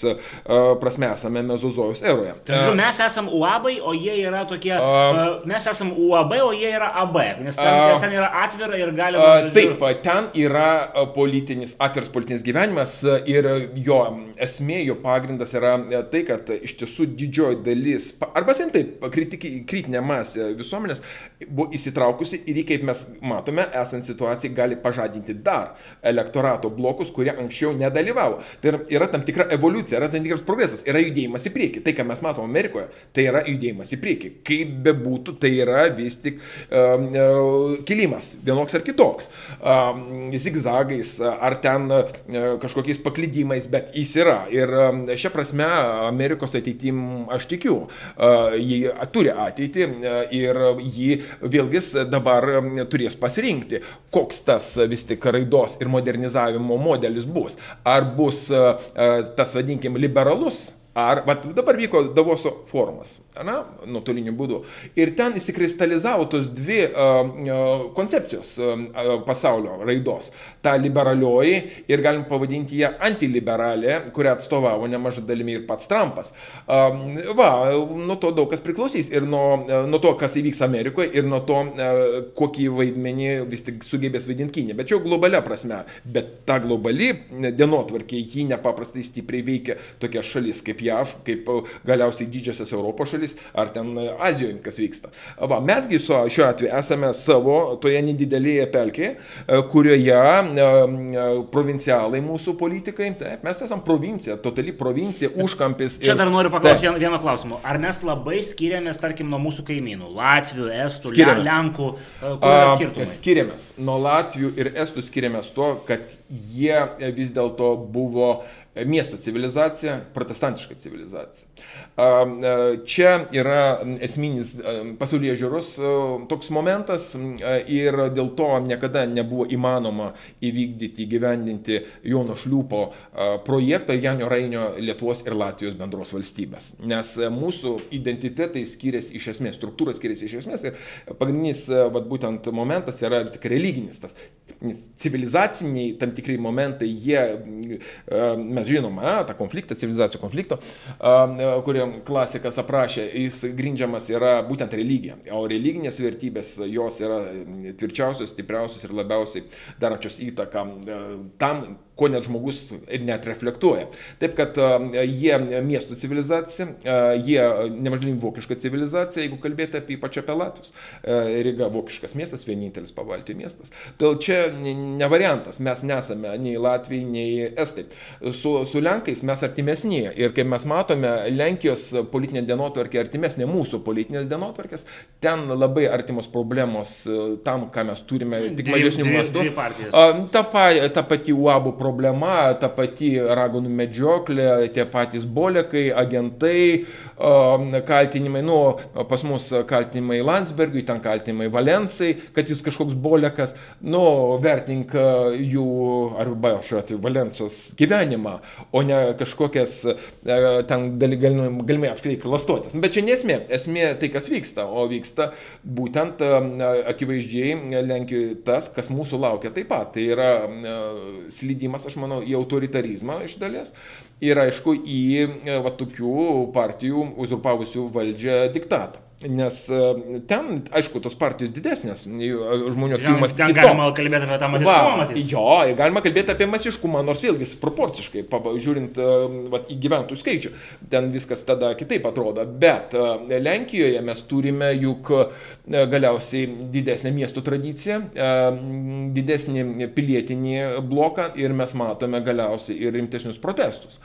prasme esame mezozojus eroje. Tai mes esame UAB, o jie yra tokie, a, mes esame UAB, o jie yra AB, nes ten, a, nes ten yra atvira ir galima. A, taip, ten yra politinis, atviras politinis gyvenimas ir jo esmė, jo pagrindas yra tai, kad iš tiesų didžioji dalis, arba sen taip, kritinė masė visuomenės buvo įsitraukusi ir į, kaip mes matome, esant situacijai, gali pažadinti dar elektorato blokus, kurie anksčiau nedalyvavo. Tai yra, tam tikra evoliucija, yra tam tikras progresas, yra judėjimas į priekį. Tai, ką mes matome Amerikoje, tai yra judėjimas į priekį. Kaip bebūtų, tai yra vis tik um, uh, kilimas, vienoks ar kitoks. Um, zigzagais ar ten uh, kažkokiais paklydimais, bet jis yra. Ir um, šią prasme Amerikos ateitim aš tikiu. Uh, jį turi ateitį uh, ir jį vėlgi dabar turės pasirinkti, koks tas vis tik raidos ir modernizavimo modelis bus. Ar bus tas, vadinkim, liberalus Ar, bet dabar vyko Davoso forumas, na, nuotoliniu būdu. Ir ten įsikristalizavo tos dvi uh, koncepcijos uh, pasaulio raidos. Ta liberalioji ir galim pavadinti ją antiliberalė, kurią atstovavo nemažai dalimi ir pats Trumpas. Uh, va, nuo to daug kas priklausys. Ir nuo, nuo to, kas įvyks Amerikoje, ir nuo to, uh, kokį vaidmenį vis tik sugebės vaidinti Kinė. Bet čia globalia prasme. Bet ta globali dienotvarkė, ji nepaprastai stipriai veikia tokias šalis kaip JAV, kaip e, galiausiai didžiasias Europos šalis, ar ten e, Azijoje kas vyksta. Va, mesgi su, šiuo atveju esame savo toje nedidelėje pelkėje, e, kurioje provincialai mūsų politikai, taip, mes esame provincija, totali provincija, užkampis. Čia dar noriu paklausti vieno, vieno klausimo. Ar mes labai skiriamės, tarkim, nuo mūsų kaimynų? Latvių, Estų, skiriamės. Lenkų? Skiriamės. Nuo Latvių ir Estų skiriamės to, kad jie vis dėlto buvo miesto civilizacija, protestantiška civilizacija. Čia yra esminis pasaulyje žiūros toks momentas ir dėl to niekada nebuvo įmanoma įvykdyti, įgyvendinti Jono Šliūpo projektą Janio Rainio Lietuvos ir Latvijos bendros valstybės. Nes mūsų identitetai skiriasi iš esmės, struktūra skiriasi iš esmės ir pagrindinis vat, būtent momentas yra vis tik religinis. Tas civilizaciniai tam tikrai momentai, jie, mes žinom, tą konfliktą, civilizacijų konflikto, kurį klasikas aprašė, jis grindžiamas yra būtent religija. O religinės vertybės jos yra tvirčiausios, stipriausios ir labiausiai darančios įtaką tam, ko net žmogus ir net reflektuoja. Taip kad jie miestų civilizacija, jie nemažai vokiška civilizacija, jeigu kalbėti apie pačią apie Latvius. Riga vokiškas miestas, vienintelis pavaltijų miestas. Todėl čia ne variantas, mes nesame nei Latvijai, nei Estai. Su, su Lenkais mes artimesni ir kaip mes matome, Lenkijos politinė dienotvarkė artimesnė mūsų politinės dienotvarkės, ten labai artimos problemos tam, ką mes turime, tik mažesnių mastų. Ta, ta pati UABų problema, ta pati ragonų medžioklė, tie patys bolekai, agentai, kaltinimai, nu, pas mus kaltinimai Landsbergiui, ten kaltinimai Valensai, kad jis kažkoks bolekas, nu, vertink jų, arba šiuo atveju Valencijos gyvenimą, o ne kažkokias ten galimai, apskritai klastotės. Bet čia nesmė, esmė tai, kas vyksta, o vyksta būtent akivaizdžiai Lenkijoje tas, kas mūsų laukia taip pat. Tai yra slydimas perėjimas, aš manau, į autoritarizmą iš dalies ir aišku į va, tokių partijų uzurpavusių valdžią diktatą. Nes e, ten, aišku, tos partijos didesnės, e, žmonių aktyvumas. Ten kitoks. galima kalbėti apie tą masiškumą. Va, jo, ir galima kalbėti apie masiškumą, nors vėlgi proporciškai, žiūrint e, va, į gyventojų skaičių, ten viskas tada kitaip atrodo. Bet Lenkijoje mes turime juk galiausiai didesnę miestų tradiciją, didesnį pilietinį bloką ir mes matome galiausiai ir rimtesnius protestus,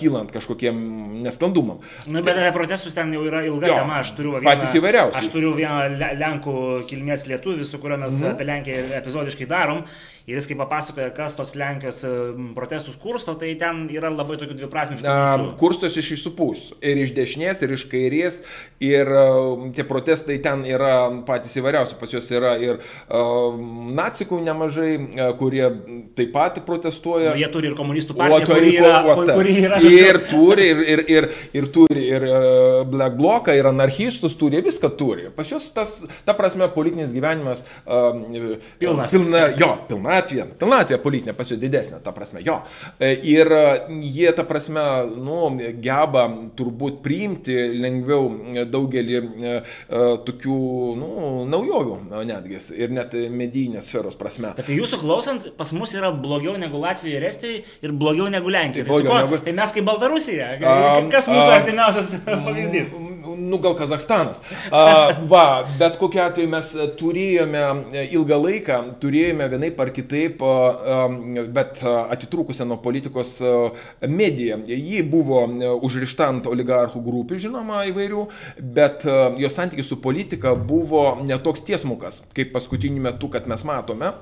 kylant kažkokiem nesklandumam. Na, bet apie protestus ten jau yra ilga jo, tema, aš turiu patys įvairiausi. Aš turiu vieną Lenkų kilmės lietuvį, su kuriuo mes mm. apie Lenkiją epizodiškai darom. Ir jis kaip papasakoja, kas tos Lenkijos e, protestus kursto, tai ten yra labai tokių dviprasmiškų. Kurstos iš visų pusių. Ir iš dešinės, ir iš kairės. Ir uh, tie protestai ten yra patys įvairiausi. Pas juos yra ir uh, nacikų nemažai, kurie taip pat protestuoja. Nu, jie turi ir komunistų partiją, kuri yra, kuri yra. Ir turi, ir, ir, ir, ir turi ir Black Bloką, ir anarchistus turi, viską turi. Pas juos tas, ta prasme, politinis gyvenimas pilnas. Pilna, jo, pilna pilnatvė, pilnatvė politinė pas juos didesnė, ta prasme, jo. E, ir e, jie, ta prasme, nu, geba turbūt priimti lengviau daugelį e, tokių, nu, naujovių netgi ir net medijinės sferos prasme. Bet tai jūsų klausant, pas mus yra blogiau negu Latvijoje ir Estijoje ir blogiau negu Lenkijoje. Tai, negu... tai mes kaip Baltarusija. Kas mūsų artimiausias pavyzdys? nu gal Kazakstanas. A, va, bet kokiu atveju mes turėjome ilgą laiką, turėjome vienai par kitaip, a, bet atitrūkusią nuo politikos mediją. Ji buvo užrišta ant oligarchų grupių, žinoma, įvairių, bet jos santykis su politika buvo netoks tiesmukas, kaip paskutiniu metu, kad mes matome,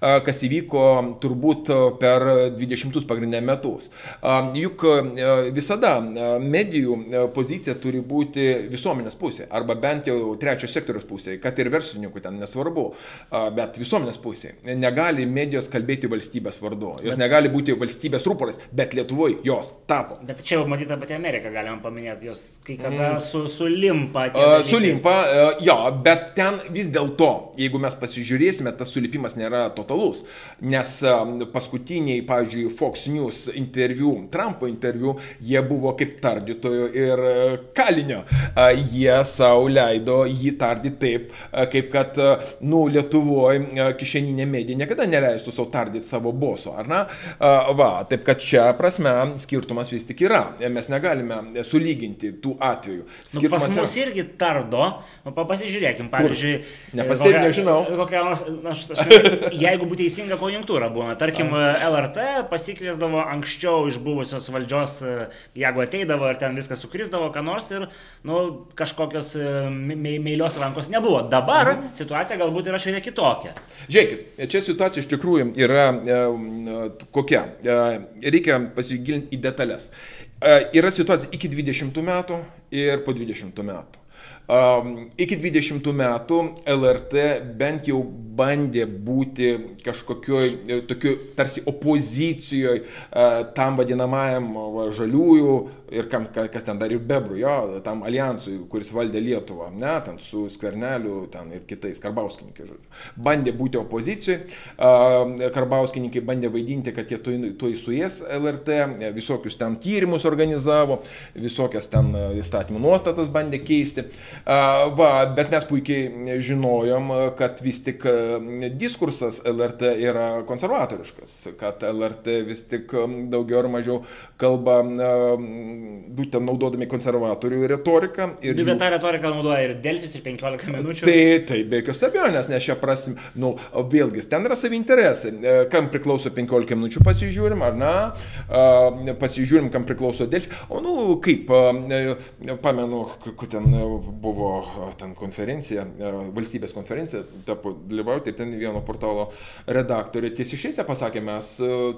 kas įvyko turbūt per 20 pagrindinę metus. Juk visada medijų pozicija turi būti visuomenės pusėje, arba bent jau trečio sektoriaus pusėje, kad ir verslininkų ten nesvarbu, bet visuomenės pusėje. Negali medijos kalbėti valstybės vardu, jos bet, negali būti valstybės rūporas, bet Lietuvoje jos tapo. Bet čia jau matyti pati Amerika, galima paminėti, jos kai kada mm. su, sulimpa. Uh, sulimpa, uh, jo, bet ten vis dėlto, jeigu mes pasižiūrėsime, tas sulipimas nėra totalus, nes uh, paskutiniai, pavyzdžiui, Fox News interviu, Trumpo interviu, jie buvo kaip tardytojo ir kalinio. Jie savo leido jį tardyti taip, kaip kad, nu, Lietuvoje kišeninė medija niekada neleistų savo tardyti savo boso, ar ne? Va, taip kad čia prasme skirtumas vis tik yra. Mes negalime sulyginti tų atvejų. Nu, pas mus yra... irgi tardo, nu, pasižiūrėkim, pavyzdžiui, nepastebėjau, nežinau. Kokia, aš, aš, jeigu būtų teisinga konjunktūra būna, tarkim, LRT pasikviesdavo anksčiau iš buvusios valdžios, jeigu ateidavo ir ten viskas sukrisdavo, ką nors ir nu, kažkokios meilios rankos nebuvo. Dabar mhm. situacija galbūt yra šiek tiek kitokia. Žiūrėkit, čia situacija iš tikrųjų yra e, kokia. E, reikia pasigilinti į detalės. E, yra situacija iki 20 metų ir po 20 metų. Um, iki 20 metų LRT bent jau bandė būti kažkokioj tokiu tarsi opozicijoje uh, tam vadinamajam va, žaliųjų ir kam, kas ten dar ir bebrų, jo, tam alijansui, kuris valdė Lietuvą, ne, ten su Skverneliu, ten ir kitais, Karbauskininkai, žodžiu. Bandė būti opozicijoje, uh, Karbauskininkai bandė vaidinti, kad jie tuoj suės LRT, visokius ten tyrimus organizavo, visokias ten įstatymų nuostatas bandė keisti. Va, bet mes puikiai žinojom, kad vis tik diskursas LRT yra konservatoriškas, kad LRT vis tik daugiau ar mažiau kalba būtent naudodami konservatorių retoriką. Ir jų... Bet tą retoriką naudoja ir Delfis, ir 15 minučių. Tai, tai be jokios abejonės, nes šią prasme, nu, vėlgi, ten yra savi interesai. E, kam priklauso 15 minučių pasižiūrim, ar ne, pasižiūrim, kam priklauso Delfis. O, nu, kaip, pamenu, kur ten buvo buvo ten konferencija, valstybės konferencija, tapo dalyvauti ir ten vieno portalo redaktorė tiesiai išėsė pasakė, mes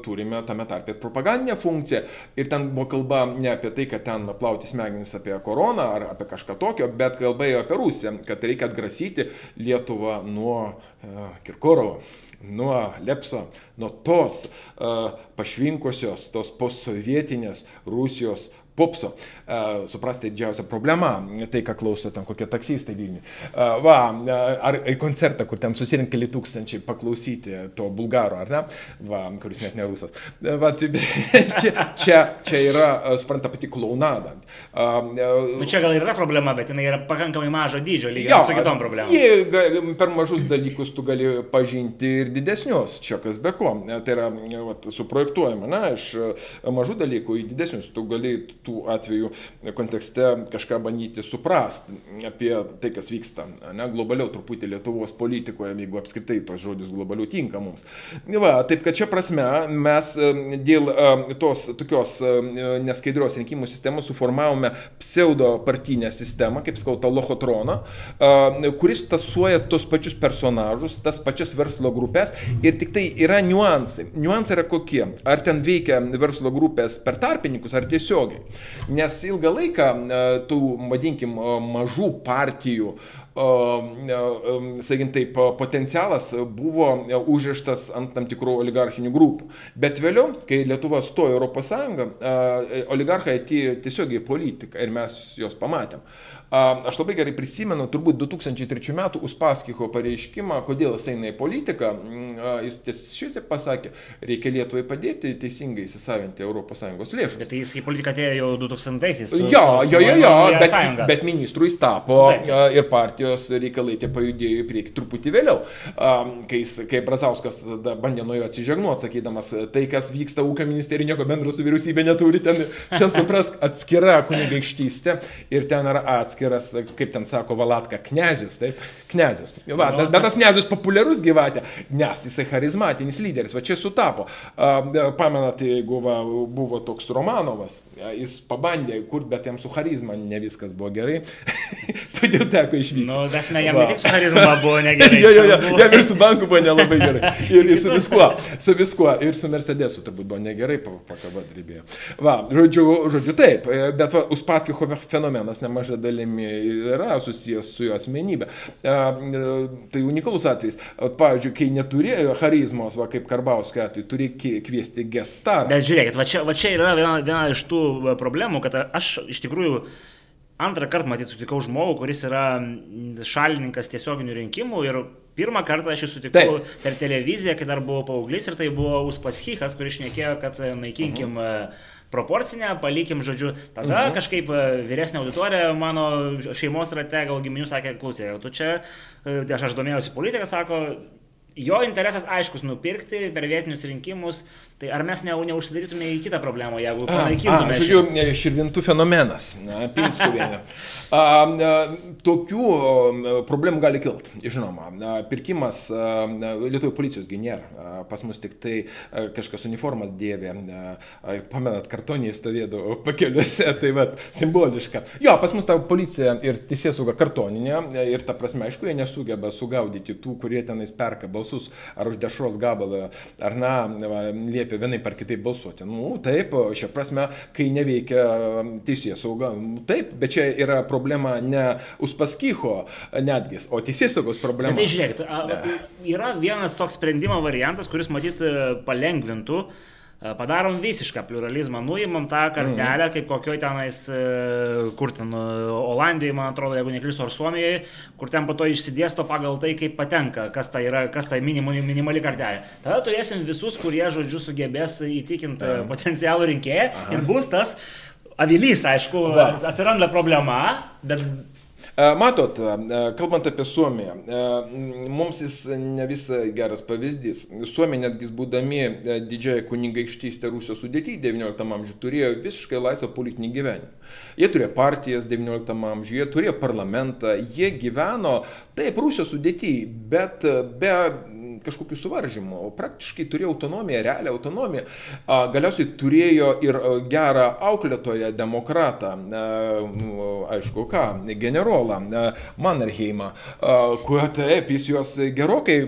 turime tame tarpe propagandinę funkciją. Ir ten buvo kalba ne apie tai, kad ten plauti smegenis apie koroną ar apie kažką tokio, bet kalba ėjo apie Rusiją, kad reikia atgrasyti Lietuvą nuo uh, Kirkorovo nuo Lepso, nuo tos uh, pašvinkusios, tos postsovietinės Rusijos popso. Uh, suprasti, didžiausia problema, tai ką klauso ten kokie taksistai Vilniuje. Uh, va, ar į koncertą, kur ten susirinka keli tūkstančiai paklausyti to bulgaro, ar ne? Va, kuris net ne rusas. Uh, va, tai, čia, čia, čia yra, supranta, pati klaunada. Uh, nu, čia gal yra problema, bet jinai yra pakankamai mažo dydžio, lygiai su kitom problemom. Jie, per mažus dalykus tu gali pažinti ir didesnius, čia kas be ko. Tai yra va, suprojektuojama, na, iš mažų dalykų į didesnius tu gali tų atvejų kontekste kažką bandyti suprasti apie tai, kas vyksta, ne, globaliau truputį Lietuvos politikoje, jeigu apskritai tos žodis globaliau tinka mums. Va, taip kad čia prasme mes e, dėl e, tos tokios e, neskaidrios rinkimų sistemos suformavome pseudo partinę sistemą, kaip skauta lochotroną, kuris tasuoja tos pačius personažus, tas pačias verslo grupės ir tik tai yra niuansai. Niuansai yra kokie? Ar ten veikia verslo grupės per tarpininkus, ar tiesiogiai. Nes ilgą laiką e, tų, vadinkim, e, mažų partijų sakykim taip, potencialas buvo užrištas ant tam tikrų oligarchinių grupų. Bet vėliau, kai Lietuva stojo Europos Sąjungą, oligarchai atėjo tiesiog į politiką ir mes juos pamatėm. Aš labai gerai prisimenu, turbūt 2003 metų Uspaskicho pareiškimą, kodėl jis eina į politiką. Jis tiesiog pasakė, reikia Lietuvai padėti teisingai įsisavinti ES lėšas. Bet jis į politiką atėjo jau 2000-aisiais. Jo, jo, jo, jo, bet, bet ministrų jis tapo Taip. ir partijos reikalai tie pajudėjo į priekį truputį vėliau, kai, kai Brazauskas tada bandė nuo jo atsižegnuoti, sakydamas, tai kas vyksta ūkio ministerija nieko bendro su vyriausybė neturi, ten, ten suprask, atskira kunigaikštystė ir ten yra atskiras, kaip ten sako Valatka, knezis, taip, knezis. Va, no, bet tas knezis populiarus gyvatė, nes jisai charizmatinis lyderis, va čia sutapo. Pamenat, jeigu va, buvo toks Romanovas, jis pabandė kurti, bet jam su charizma ne viskas buvo gerai. todėl teko išvykti. Nu, esmė, jam ne tik su charizma buvo negerai. jo, jo, jo, jam ir su banku buvo nelabai gerai. Ir, ir su viskuo, su viskuo, ir su Mercedesu turbūt buvo negerai, pakaba drybėjo. Va, žodžiu, žodžiu taip, e, bet va, Uspaskicho fenomenas nemažai dalimi yra susijęs su jo asmenybė. Tai unikalus atvejis. Pavyzdžiui, kai neturėjo charizmos, va kaip Karbauskio atveju, turi kviesti gestarą. Bet žiūrėkit, va čia, va čia yra viena, viena iš tų problemų, kad aš iš tikrųjų antrą kartą matyt sutikau žmogų, kuris yra šalininkas tiesioginių rinkimų ir pirmą kartą aš jį sutikau Taip. per televiziją, kai dar buvau paauglys ir tai buvo Uspaskichas, kuris šnekėjo, kad naikinkim uh proporcinę, palikim, žodžiu, tada Mhm. kažkaip e, vyresnė auditorija mano šeimos rate, gal giminių sakė, klausė, tu čia, e, aš, aš domėjausi politiką, sako, jo interesas aiškus nupirkti per vietinius rinkimus, tai ar mes ne, neužsidarytume į kitą problemą, jeigu panaikintume. žodžiu, širvintų fenomenas, na, Pinskuvienė. Tokių problemų gali kilti, žinoma. Pirkimas Lietuvų policijos nėra. Pas mus tik tai kažkas uniformas dėvė. Pamenat, kartoniai stovėdavo pakeliuose, tai va, simboliška. Jo, pas mus ta policija ir teisėsauga kartoninė ir ta prasme, aišku, jie nesugeba sugaudyti tų, kurie tenais perka balsus ar už dešros gabalą, ar na, va, liepia vienai par kitaip balsuoti. Nu, taip, šią prasme, kai neveikia teisėsauga, nu, taip, bet čia yra problema ne Uspaskicho netgi, o teisėsaugos problema. Bet tai žiūrėkit, yra vienas toks sprendimo variantas, kuris matyt e, palengvintų. e, Padarom visišką pluralizmą, nuimam tą kartelę, kaip kokioj tenais, e, kur ten, e, Olandijoje, man atrodo, jeigu neklysiu, ar Suomijoje, kur ten po to išsidėsto pagal tai, kaip patenka, kas tai yra, kas tai minimali, minimali kartelė. Tada turėsim visus, kurie, žodžiu, sugebės įtikinti e, potencialų rinkėją ir bus tas avilys, aišku, Va. atsiranda problema, bet E, Matot, e, kalbant apie Suomiją, e, mums jis ne visai geras pavyzdys. Suomija netgi būdami e, didžiąją kunigaikštystę Rusijos sudėtyje 19 amžiuje turėjo visiškai laisvą politinį gyvenimą. Jie turėjo partijas 19 amžiuje, jie turėjo parlamentą, jie gyveno taip Rusijos sudėtyje, bet e, be kažkokių suvaržymų, praktiškai turėjo autonomiją, realią autonomiją. Galiausiai turėjo ir a, gerą auklėtoją, demokratą, nu, aišku, ką, generolą, a, Mannerheimą, kuo taip, jis juos gerokai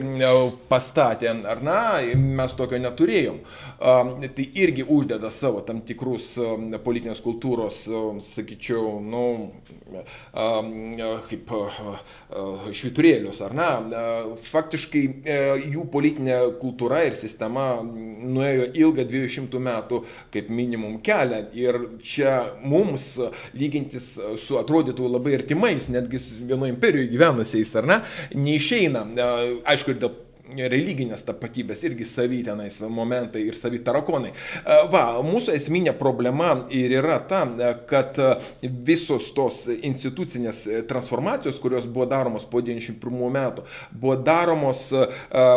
pastatė, ar na, mes tokio neturėjom. Tai irgi uždeda savo tam tikrus politinės kultūros, sakyčiau, nu, kaip šviturėlius, ar ne? Faktiškai e, jų politinė kultūra ir sistema nuėjo ilgą 200 metų kaip minimum kelią. Ir čia mums lygintis su atrodytų labai artimais, netgi vienoje imperijoje gyvenusiais, ar ne, neišeina. Aišku, ir dėl religinės tapatybės irgi savi tenais momentai ir savi tarakonai. E, Va, mūsų esminė problema ir yra ta, e, kad e, visos tos institucinės transformacijos, kurios buvo daromos po 91 metų, buvo daromos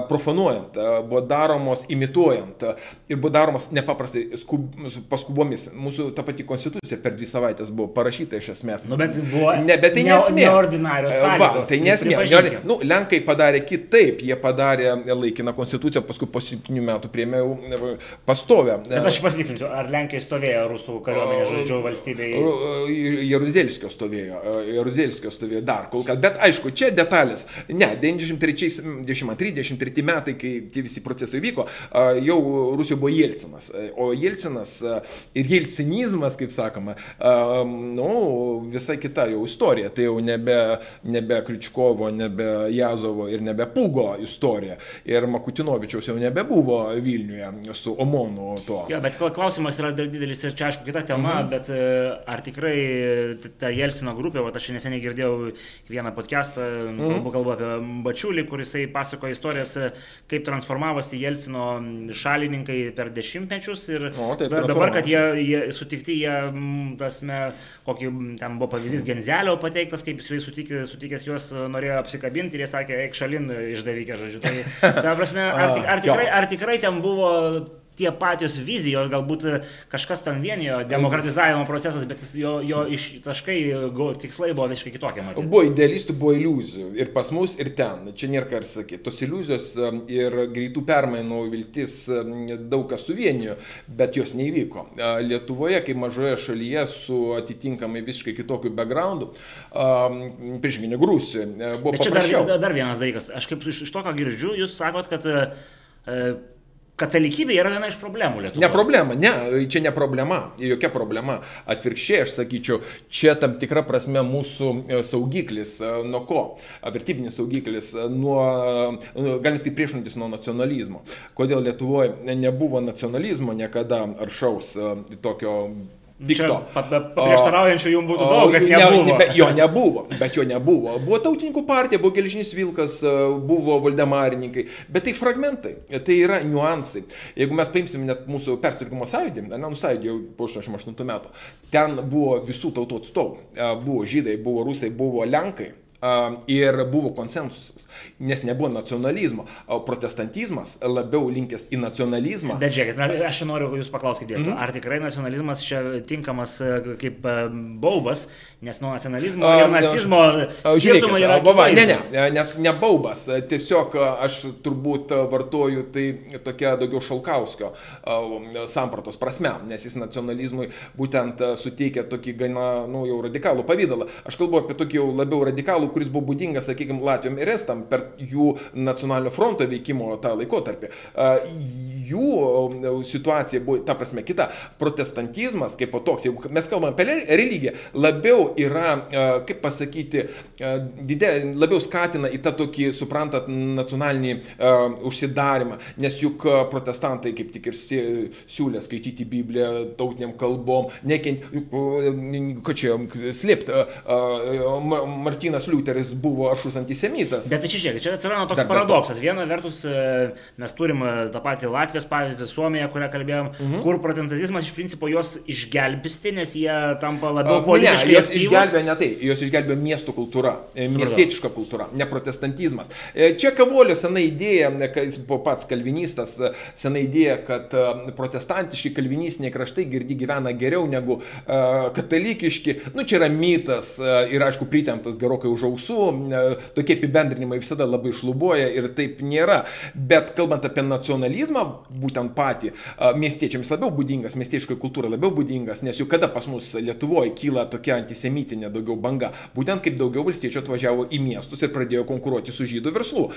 profanuojant, buvo daromos imituojant ir buvo daromos nepaprastai skub, paskubomis. Mūsų ta pati konstitucija per dvi savaitės buvo parašyta iš esmės. Nu, bet buvo Ne, bet tai ne- nesmė. neordinarios E, Va, sąlygos, tai nesmė. Nu, Lenkai padarė kitaip, jie padarė laikiną konstituciją, paskui po septynių metų priėmė jau pastovę. Bet aš pasitikrinsiu, ar Lenkija stovėjo rusų kariuomenė, žodžiu, valstybėje. Jaruzelskio stovėjo, Jaruzelskio stovėjo dar kol kas, bet aišku, čia detalės. Ne, 93-93 metai, kai tie visi procesai vyko, a, jau Rusijoje buvo Jelcinas. O Jelcinas ir Jelcinizmas, kaip sakoma, nu, visai kita jau istorija. Tai jau nebe, nebe Kričkovo, nebe Jazovo ir nebe Pugo istorija. Ir Makutinovičiaus jau nebebuvo Vilniuje su Omonu to. Jo, bet kla- klausimas yra didelis ir čia aišku kita tema, mhm. bet e, ar tikrai ta Jelsino grupė, va aš neseniai girdėjau vieną podcastą, mhm. kalbu, kalbu apie Bačiulį, kuris pasakoja istorijas, e, kaip transformavosi Jelsino šalininkai per dešimtmečius ir O, taip, da, dabar, kad jie, jie sutikti, jie, mm, tasme, kokį mm, ten buvo pavyzdys Genzelio pateiktas, kaip jis sutikė, sutikęs juos norėjo apsikabinti ir jie sakė, eik šalin išdavykė, žodžiu. Tai, ta prasme, ar, tik, ar, tikrai, ar tikrai ten buvo tie patys vizijos, galbūt kažkas ten vienijo, demokratizavimo procesas, bet jo, jo iš taškai, go, tikslai buvo visiškai kitokie. Matyti. Buvo idealistų, buvo iliuzijų. Ir pas mus, ir ten. Čia nėra ką ir sakyti. Tos iliuzijos um, ir greitų permainų viltis um, daug kas suvienijo, bet jos neįvyko. Lietuvoje, kaip mažoje šalyje su atitinkamai visiškai kitokiu backgroundu, priešingai negu Rusijoje, buvo bet paprasčiau. Dar, dar vienas dalykas. Aš kaip iš, to, ką girdžiu, jūs sakot, kad Katalikybė yra viena iš problemų Lietuvoje. Ne problema, ne, čia ne problema, jokia problema. Atvirkščiai, aš sakyčiau, čia tam tikra prasme mūsų e, saugiklis. E, nuo ko? Vertybinis saugiklis. E, nuo, galim sakyti, priešintis nuo nacionalizmo. Kodėl Lietuvoje nebuvo nacionalizmo niekada aršaus tokio Pikto. Prieštaraujančių jums būtų daug, bet nebuvo. Ne, be, jo nebuvo, bet jo nebuvo. Buvo tautininkų partija, buvo Gelžinis Vilkas, e, buvo Valdemarininkai, bet tai fragmentai, tai yra niuansai. Jeigu mes paimsim net mūsų persirgimo sąjūdį, ne, nu sąjūdį jau po 88 metų, ten buvo visų tautų atstovų. E, buvo žydai, buvo rusai, buvo lenkai ir buvo konsensusas, nes nebuvo nacionalizmo, protestantizmas labiau linkęs į nacionalizmą. Bet žiūrėkit, na, aš noriu jūs paklausti, dėstytoju, mm. ar tikrai nacionalizmas čia tinkamas e, kaip e, baubas, nes nuo nacionalizmo ir nacizmo skirtumai yra... Baba, ne, ne, net ne baubas, tiesiog aš turbūt vartoju tai tokia daugiau Šalkauskio sampratos prasme, nes jis nacionalizmui būtent suteikia tokį gana, nu, jau radikalų pavydalą. Aš kalbu apie tokį jau labiau radikalų reikalų, kuris buvo būdingas, sakykime, Latvijom ir Estam per jų nacionalinio fronto veikimo tą laikotarpį. Jų situacija buvo, ta prasme, kita. Protestantizmas kaip po toks, jeigu mes kalbame apie religiją, labiau yra, kaip pasakyti, didė, labiau skatina į tą tokį, suprantat, nacionalinį uh, užsidarimą, nes juk protestantai kaip tik ir siūlė skaityti Bibliją tautiniam kalbom, nekent, ką čia slėpti, uh, Martinas Liūdės Liuteris buvo ašus antisemitas. Bet tai čia žiūrėk, čia atsirado toks Dar paradoksas. Viena vertus e, mes turim e, tą patį Latvijos pavyzdį, Suomiją, kurią kalbėjom, mhm. kur protestantizmas iš principo juos išgelbsti, nes jie tampa labiau politiškai. Ne, jos išgelbėjo ne tai, jos išgelbėjo miestų kultūra, e, miestietiška kultūra, ne protestantizmas. Čia Kavolio sena idėja, jis buvo pats kalvinistas, sena idėja, kad protestantiški kalvinistiniai kraštai girdi gyvena geriau negu katalikiški. Nu, čia yra mitas ir aišku pritemptas gerokai už ausų, tokie apibendrinimai visada labai šlubuoja ir taip nėra. Bet kalbant apie nacionalizmą, būtent patį, miestiečiams labiau būdingas, miestiečkoji kultūra labiau būdingas, nes juk kada pas mus Lietuvoje kyla tokia antisemitinė daugiau banga, būtent kaip daugiau valstiečių atvažiavo į miestus ir pradėjo konkuruoti su žydų verslu.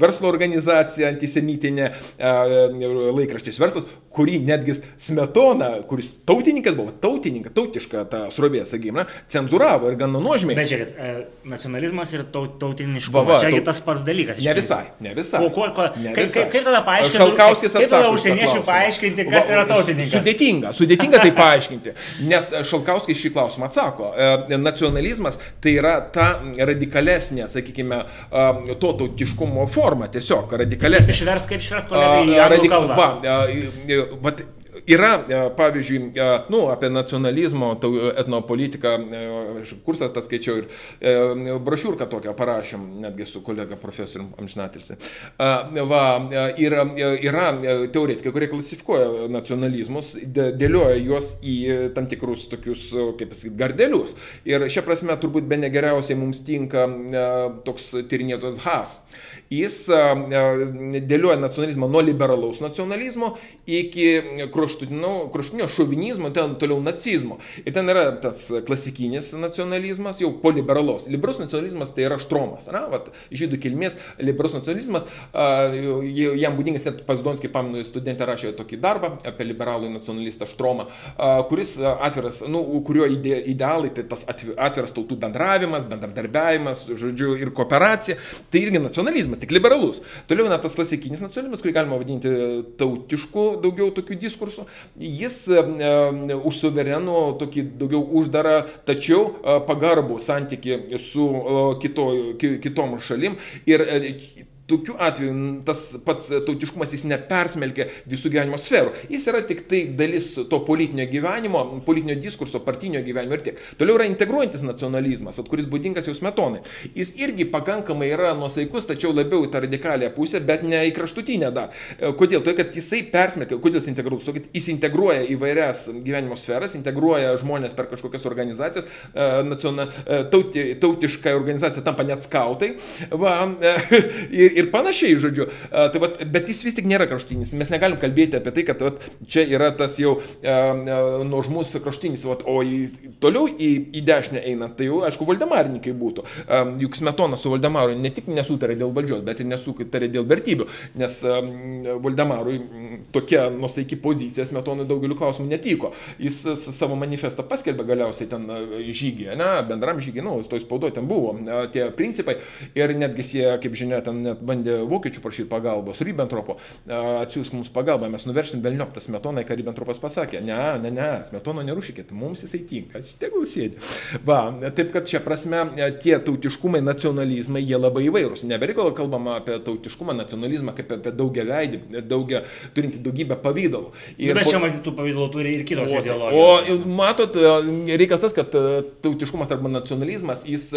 Verslo organizacija antisemitinė, laikraštis verslas, kurį netgi Smetona, kuris tautininkas buvo, tautininkas, tautiška ta srovė, sakykime, cenzuravo ir gana nuožmiai. Bet žiūrėkit, e, nacionalizmas ir tautiniškumas. Čia tas pats dalykas. Ne visai, ne visai. O ko, ko, ne kaip, kaip, kaip tada paaiškinti? Šalkauskis atsako. Kaip tada užsieniečių paaiškinti, kas Va, yra tautininkas? Sudėtinga, sudėtinga tai paaiškinti. Nes Šalkauskis šį klausimą atsako. E, nacionalizmas tai yra ta radikalesnė, sakykime, e, to tautiškumo forma, tiesiog radikalesnė. Išvers, kaip išvers kolegai? Radika, va, va, Yra, e, pavyzdžiui, e, nu, apie nacionalizmo, etnopolitiką, e, kursas tas skaičiau ir brošiūrką tokią parašėm, netgi su kolega profesorium Amžinatilsi. Va, yra, yra teoretikai, kurie klasifikuoja nacionalizmus, dėlioja juos į tam tikrus tokius, kaip pasakyti, gardelius. Ir šia prasme turbūt be negeriausiai mums tinka toks tyrinėtojas Has. Jis dėlioja nacionalizmą nuo liberalaus nacionalizmo iki kraštutinio, šovinizmo, ten toliau nacizmo. Ir ten yra tas klasikinis nacionalizmas, jau poliberalos. Liberalus nacionalizmas tai yra štromas. Na, vat, žydų kilmės liberalus nacionalizmas, jam būdingas net Pazdonskis, pamenu, studentė rašė tokį darbą apie liberalų nacionalistą štromą, kuris atviras, nu, kurio ide, idealai tai tas atviras tautų bendravimas, bendradarbiavimas, žodžiu, ir kooperacija. Tai irgi nacionalizmas, tik liberalus. Toliau net tas klasikinis nacionalizmas, kurį galima vadinti tautišku daugiau tokių diskursų jis e, e, už suverenų tokį daugiau uždarą, tačiau e, pagarbų santyki su kito, kitom šalim. Ir tokiu atveju tas pats tautiškumas jis nepersmelkia visų gyvenimo sferų. Jis yra tik tai dalis to politinio gyvenimo, politinio diskurso, partinio gyvenimo ir tiek. Toliau yra integruojantis nacionalizmas, kuris būdingas jau smetonai. Jis irgi pakankamai yra nuosaikus, tačiau labiau į tą radikalią pusę, bet ne į kraštutinę dar. E, kodėl? Todėl, kad jisai persmelkia, kodėl jis integruotas, todėl, kad jis integruoja įvairias gyvenimo sferas, integruoja žmonės per kažkokias organizacijas, e, naciona, e, tauti, tautiška organizacija tampa net skautai. Va, ir, ir panašiai, žodžiu. Tai, va, bet jis vis tik nėra kraštutinis. Mes negalim kalbėti apie tai, kad va, čia yra tas jau nuožmus kraštutinis, va, o į, toliau į, į dešinę einant, tai jau, aišku, valdemarininkai būtų. Juk Smetona su Valdemaru ne tik nesutarė dėl valdžios, bet ir nesutarė dėl vertybių, nes Valdemarui tokia nusaiki pozicija Smetonui daugeliu klausimų netiko. Jis savo manifestą paskelbė galiausiai ten žygį, ne, bendram žygį, nu, toj spaudoje ten buvo tie principai ir netgi jie, kaip žinia, ten net bandė vokiečių prašyti pagalbos, Ribbentropo, atsiūs mums pagalbą, mes nuveršim Velnioptą Smetoną, ką Ribbentropas pasakė, ne, ne, ne, Smetono nerušykit, mums jisai tinka, tegul sėdi. Va, taip kad čia prasme tie tautiškumai, nacionalizmai, jie labai įvairūs. Nebereikalo kalbama apie tautiškumą, nacionalizmą kaip apie daugia veidį, daugia, turinti daugybę pavydalų. Ir Bet čia matytų pavydalų turi ir kitos ideologijos. O matot, reikas tas, kad tautiškumas arba nacionalizmas, jis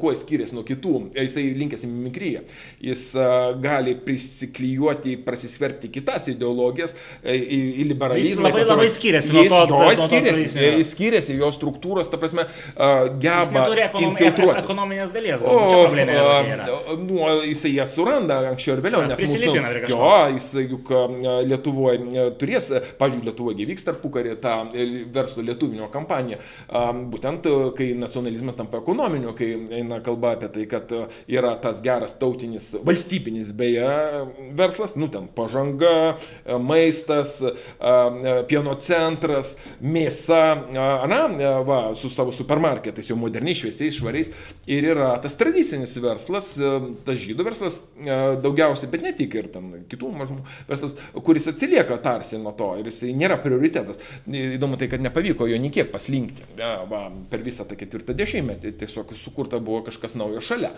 kuo skiriasi nuo kitų, jisai linkęs į mimikryją. Jis gali prisiklijuoti, prasisverti kitas ideologijas, į, į liberalizmą. Jis labai labai skiriasi nuo to. Jo, jis skiriasi, jis skiriasi, jo struktūros, ta prasme, geba infiltruoti. Ekonominės dalies. O, nu, jisai jas suranda anksčiau ir vėliau, nes mūsų, jo, jis juk Lietuvoje turės, pažiūrėjau, Lietuvoje vyks tarpukarį tą verslo lietuvinio kampaniją, būtent kai nacionalizmas tampa ekonominiu, kai eina kalba apie tai, kad yra tas geras tautinis, valstybinis beje verslas, nu ten pažanga, maistas, pieno centras, mėsa, na, va, su savo supermarketais, jau moderniai, šviesiais, švariais. Ir yra tas tradicinis verslas, tas žydų verslas daugiausiai, bet ne tik ir ten kitų mažumų verslas, kuris atsilieka tarsi nuo to ir jisai nėra prioritetas. Įdomu tai, kad nepavyko jo niekiek paslinkti va, per visą tą ketvirtą dešimtmetį, tiesiog sukurta buvo kažkas naujo šalia.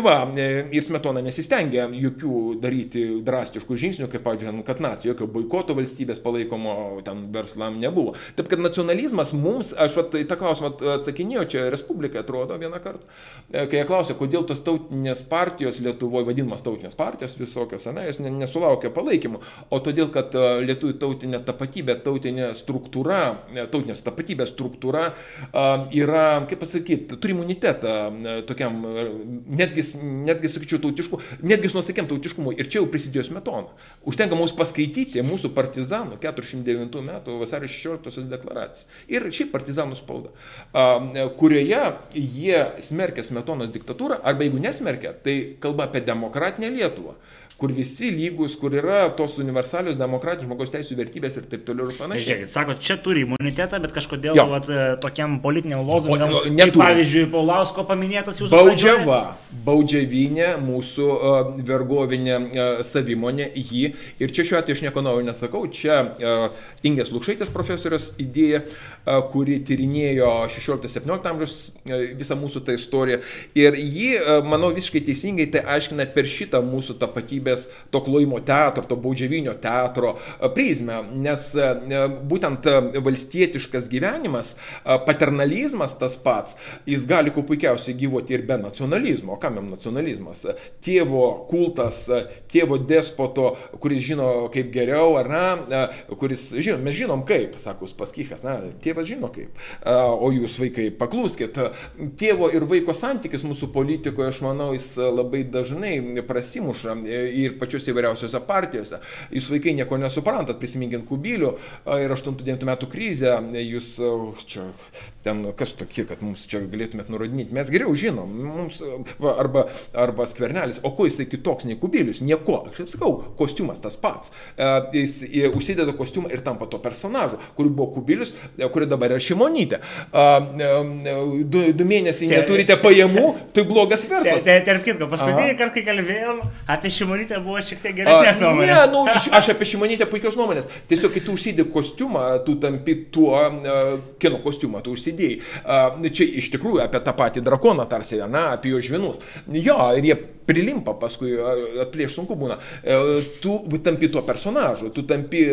Va, e, ir Smetona nesistengė jokių daryti drastiškų žingsnių, kaip, pavyzdžiui, kad nacija, jokio boikoto valstybės palaikomo ten verslam nebuvo. Taip kad nacionalizmas mums, aš vat, tą klausimą atsakinėjau, čia Respublika atrodo vieną kartą, e, kai jie klausė, kodėl tos tautinės partijos Lietuvoje, vadinamas tautinės partijos visokios, ne, jos nesulaukia palaikymo, o todėl, kad e, lietuvių tautinė tapatybė, tautinė struktūra, tautinės tapatybės struktūra yra, kaip pasakyti, turi imunitetą tokiam, netgi, netgi sakyčiau, tautišku, netgi nusakiam tautiškumui. Ir čia jau prisidėjo smetona. Užtenka mums paskaityti mūsų partizanų 409 metų vasario 16 deklaraciją. Ir šiaip partizanų spauda, kurioje jie smerkia smetonos diktatūrą, arba jeigu nesmerkia, tai kalba apie demokratinę Lietuvą kur visi lygus, kur yra tos universalios demokratijos, žmogaus teisų vertybės ir taip toliau ir panašiai. Žiūrėkit, sakot, čia turi imunitetą, bet kažkodėl vat, e, tokiam politiniam lozungam, kaip, pavyzdžiui, Paulausko paminėtas jūsų baudžiava, baudžiavinė, mūsų uh, vergovinė uh, savimonė, jį. Ir čia šiuo atveju aš nieko naujo nesakau, čia uh, Ingės Lukšaitės profesorius idėja, uh, kuri tyrinėjo 16-17 amžiaus uh, visą mūsų tą istoriją. Ir ji, uh, manau, visiškai teisingai tai aiškina per šitą mūsų tapatybę valstybės to klojimo teatro, to baudžiavinio teatro e, prizmę, nes e, e, būtent valstietiškas gyvenimas, paternalizmas tas pats, jis gali kuo puikiausiai gyvuoti ir be nacionalizmo. O kam jam nacionalizmas? Tėvo kultas, tėvo despoto, kuris žino kaip geriau, ar ne, kuris, žino, mes žinom kaip, sako Uspaskichas, na, tėvas žino kaip, o jūs vaikai paklūskit. Tėvo ir vaiko santykis mūsų politikoje, aš manau, jis labai dažnai prasimuša ir pačiuose įvairiausiose partijose. Jūs vaikai nieko nesuprantat, prisiminkint Kubilių ir 8-9 metų krizę, jūs čia ten kas tokie, kad mums čia galėtumėt nurodinėti. Mes geriau žinom, mums, va, arba, arba skvernelis, o kuo jisai kitoks nei Kubilius? Nieko. Kaip sakau, kostiumas tas pats. Jis užsideda kostiumą ir tampa to personažu, kuri buvo Kubilius, kuri dabar yra Šimonytė. Du, du mėnesiai neturite pajamų, tai blogas verslas. Tarp kitko, paskutinį kartą, kai kalbėjom apie Šimonytę, Šimonytė buvo šiek tiek geresnės nuomonės. Ne, nu, aš apie Šimonytę puikios nuomonės. Tiesiog, kai tu užsidėjai kostiumą, tu tampi tuo, uh, kino kostiumą tu užsidėjai. Uh, čia iš tikrųjų apie tą patį drakoną tarsi, na, apie jo žvinus. Jo, ir jie prilimpa paskui, atplėš sunku būna. Tu tampi tuo personažu, tu tampi,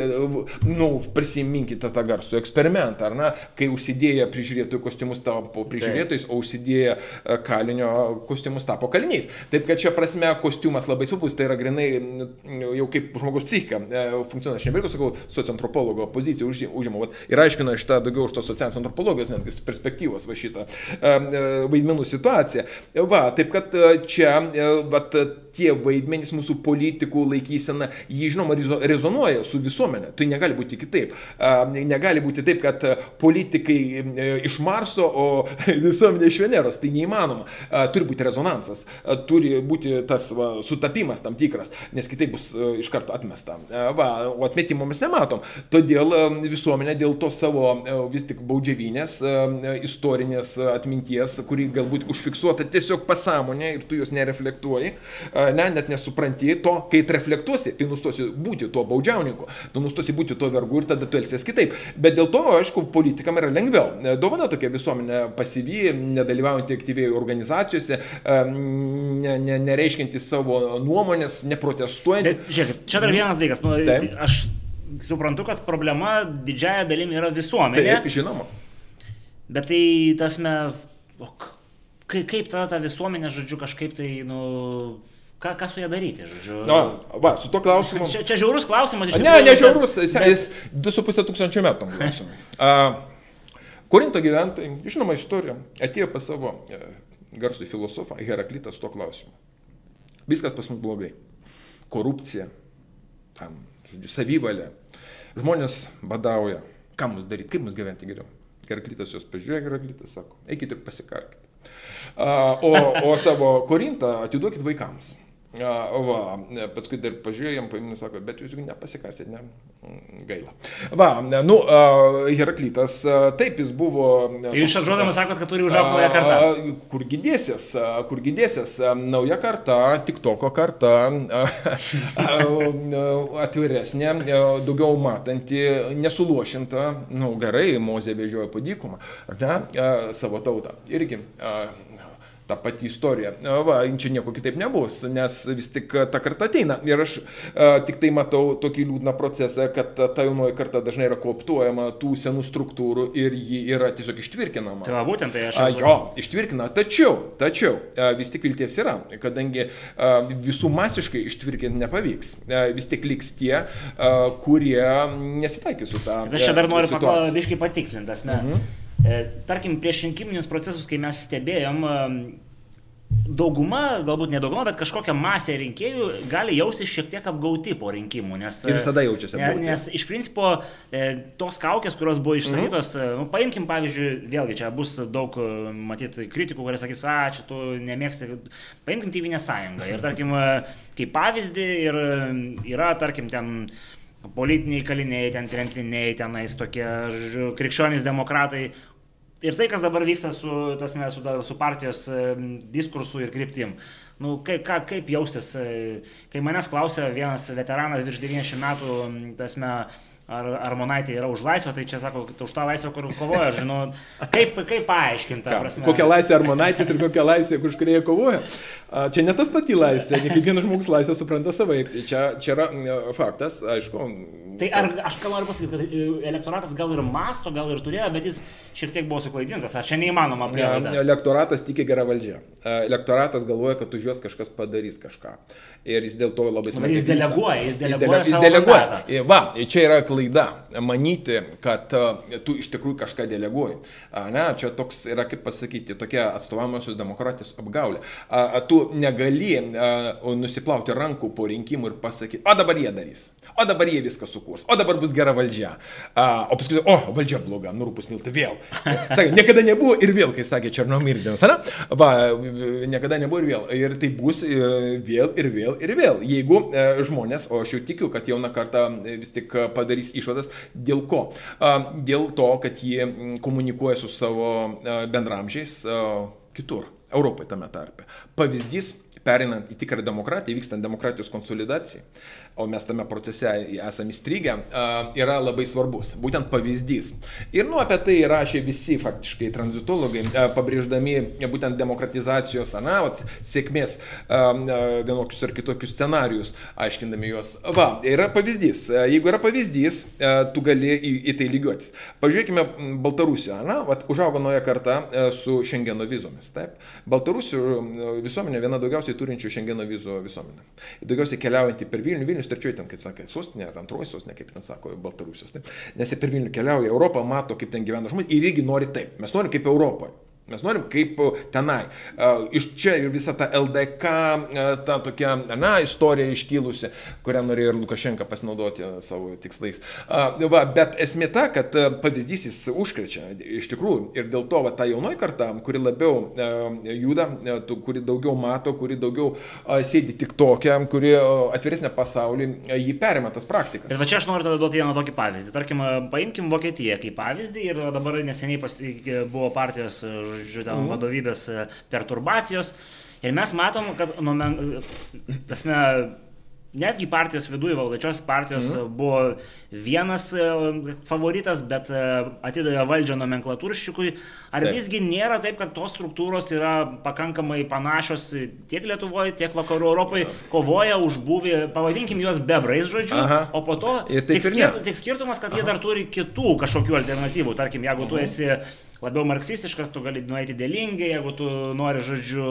nu, prisiminkite tą garsų eksperimentą, ar ne, kai užsidėję prižiūrėtojų kostiumus tapo prižiūrėtojais, o užsidėję kalinio kostiumus tapo kaliniais. Taip kad čia prasme kostiumas labai svarbus, tai yra grinai jau kaip žmogus psichika funkcionuoja. Aš nebėgu, sakau, sociantropologo poziciją užima. Ir aiškina iš tą daugiau už tos socialinės antropologijos netgi perspektyvos va šitą vaidmenų situaciją. Va, taip kad čia, bet tie vaidmenys mūsų politikų laikysena, jį žinoma rezonuoja su visuomenė. Tai negali būti kitaip. Negali būti taip, kad politikai iš Marso, o visuomenė iš Veneros. Tai neįmanoma. Turi būti rezonansas, turi būti tas va, sutapimas tam tikras, nes kitaip bus iš karto atmesta. Va, o atmetimo mes nematom. Todėl visuomenė dėl to savo vis tik baudžiavinės, istorinės atminties, kuri galbūt užfiksuota tiesiog pasąmonė ir tu jos nereflektuoji, ne, net nesupranti to, kai reflektuosi, tai nustosi būti tuo baudžiauninku, tu nustosi būti tuo vergu ir tada tu elgsies kitaip. Bet dėl to, aišku, politikam yra lengviau. Dovana tokia visuomenė pasyvi, nedalyvaujanti aktyviai organizacijose, ne, ne, nereiškinti savo nuomonės, neprotestuojant. Bet, žiūrėk, čia dar vienas dalykas. Nu, Taip. aš suprantu, kad problema didžiaja dalimi yra visuomenė. Taip, žinoma. Bet tai tasme, kaip tada ta visuomenė, žodžiu, kažkaip tai, nu, Ką, ką su ją daryti, žodžiu? Na, va, su to klausimu. Čia, čia žiaurus klausimas, iš tikrųjų. Ne, ne žiaurus, jis 2,5 tūkstančių metų klausimai. Korinto gyventojai, žinoma istorija, atėjo pas savo e, garsų filosofą Heraklitą su to klausimu. Viskas pas mus blogai. Korupcija, tam, žodžiu, savivalė. Žmonės badauja. Ką mums daryti, kaip mums gyventi geriau? Heraklitas juos pažiūrėjo, Heraklitas sako, eikite ir pasikarkite. O, o savo Korintą atiduokit vaikams. Va, paskui dar pažiūrėjom, paimė, sako, bet jūs nepasikasėt, ne? Mm, gaila. Va, nu, Heraklytas, taip jis buvo. Tai jūs atžodamas sakot, kad turi užaugti naują kartą. Kur gydėsės, kur gydėsės, nauja karta, tik toko karta, atviresnė, daugiau matanti, nesuluošinta, nu gerai, Mozė vežiojo padykumą, ne, savo tautą. Irgi ta pati istorija. Va, čia nieko kitaip nebus, nes vis tik ta karta ateina. Ir aš a, tik tai matau tokį liūdną procesą, kad ta, jaunoji karta dažnai yra kooptuojama tų senų struktūrų ir ji yra tiesiog ištvirkinama. Tai būtent tai aš. A, jo, ištvirkina. Tačiau, tačiau a, vis tik vilties yra, kadangi a, visų masiškai ištvirkinti nepavyks. A, vis tik liks tie, a, kurie nesitaikys su tą. Bet aš čia dar noriu pakalbėti patikslintas. Mhm. E, tarkim, prieš rinkiminius procesus, kai mes stebėjom, dauguma, galbūt ne dauguma, bet kažkokia masė rinkėjų gali jaustis šiek tiek apgauti po rinkimų. Nes, ir visada jaučiasi apgauti. Nes iš principo e, tos kaukės, kurios buvo išsakytos, mm -hmm. nu, paimkim pavyzdžiui, vėlgi čia bus daug, matyt, kritikų, kurie sakys, a, čia tu nemėgsti, paimkim Tyvinę sąjungą. Ir tarkim, kaip pavyzdį ir yra, tarkim, ten politiniai kaliniai, ten tremtiniai, tenais tokie, žodžiu, krikščionys demokratai. Ir tai, kas dabar vyksta su, tasme, su, su partijos diskursu ir kryptim. Nu, kaip, ką, kaip jaustis, e, kai manęs klausia vienas veteranas virš 90 metų, tasme, ar Armonaitė yra už laisvę, tai čia sako, už tą laisvę, kur kovoja, žinau, kaip, kaip paaiškinta. Kokia laisvė Armonaitis ir kokia laisvė, už kurią jie kovoja. Čia ne tas pati laisvė, ne kiekvienas žmogus laisvę supranta savaip. Čia, čia yra faktas, aišku. Tai ar aš ką noriu pasakyti, kad e, elektoratas gal ir masto, gal ir turėjo, bet jis šiek tiek buvo suklaidintas. Ar čia neįmanoma prielaida? Elektoratas tiki gerą valdžią. Elektoratas galvoja, kad už juos kažkas padarys kažką. Ir jis dėl to labai smarkiai. Jis deleguoja, jis deleguoja. Jis deleguoja. Va, čia yra klaida manyti, kad tu iš tikrųjų kažką deleguoji. Ne, čia toks yra, kaip pasakyti, tokia atstovamosios demokratijos apgaulė. Tu negali uh, nusiplauti rankų po rinkimų ir pasakyti, o dabar jie darys, o dabar jie viską sukurs, o dabar bus gera valdžia. Uh, o paskui, o valdžia bloga, nurupus milti vėl. Sakė, niekada nebuvo ir vėl, kai sakė Černomyrdinas, ne? Va, niekada nebuvo ir vėl. Ir tai bus vėl ir vėl ir vėl. Jeigu uh, žmonės, o aš jau tikiu, kad jauna karta vis tik padarys išvadas, dėl ko? Dėl to, kad jie komunikuoja su savo bendramžiais kitur Europai tame tarpe. Pavyzdys perinant į tikrą demokratiją, vykstant demokratijos konsolidacijai, o mes tame procese esame įstrigę, yra labai svarbus. Būtent pavyzdys. Ir nu apie tai rašė visi faktiškai tranzitologai, pabrėždami būtent demokratizacijos, na, vat, sėkmės vienokius ar kitokius scenarius, aiškindami juos. Va, yra pavyzdys. Jeigu yra pavyzdys, tu gali į, į tai lygiuotis. Pažiūrėkime Baltarusiją, na, vat, užaugo nauja karta su Šengeno vizomis. Taip. Baltarusių visuomenė viena daugiausiai turinčių šiandieną vizų visuomenę. Daugiausiai keliaujantį per Vilnių, Vilnius trečioji ten, kaip sakė, sostinė ar antroji sostinė, kaip ten sako, Baltarusijos. Taip. Nes jie per Vilnių keliauja, Europą mato, kaip ten gyvena žmonės ir irgi nori taip. Mes norim kaip Europoje. Mes norim kaip tenai. Iš čia ir visa ta LDK, ta tokia, na, istorija iškilusi, kurią norėjo ir Lukašenka pasinaudoti savo tikslais. Va, bet esmė ta, kad pavyzdys jis užkrečia iš tikrųjų. Ir dėl to va, ta jaunoji karta, kuri labiau juda, kuri daugiau mato, kuri daugiau sėdi tik tokia, kuri atviresnė pasaulį, jį perima tas praktikas. Ir va čia aš noriu tada duoti vieną tokį pavyzdį. Tarkim, paimkim Vokietiją kaip pavyzdį ir dabar neseniai pas, buvo partijos žodžiu, ten mm. vadovybės e, perturbacijos. Ir mes matom, kad, nomen, e, tasme, netgi partijos viduje, valdačios partijos mm. buvo vienas e, favoritas, bet atidavė valdžią nomenklatūrščikui. Ar taip. visgi nėra taip, kad tos struktūros yra pakankamai panašios tiek Lietuvoje, tiek Vakarų Europoje, kovoja už buvį, pavadinkim juos bebrais žodžiu, Aha. o po to tik, skir, tik skirtumas, kad Aha. jie dar turi kitų kažkokių alternatyvų. Tarkim, jeigu tu esi labiau marksistiškas, tu gali nueiti dėlingai, jeigu tu nori, žodžiu,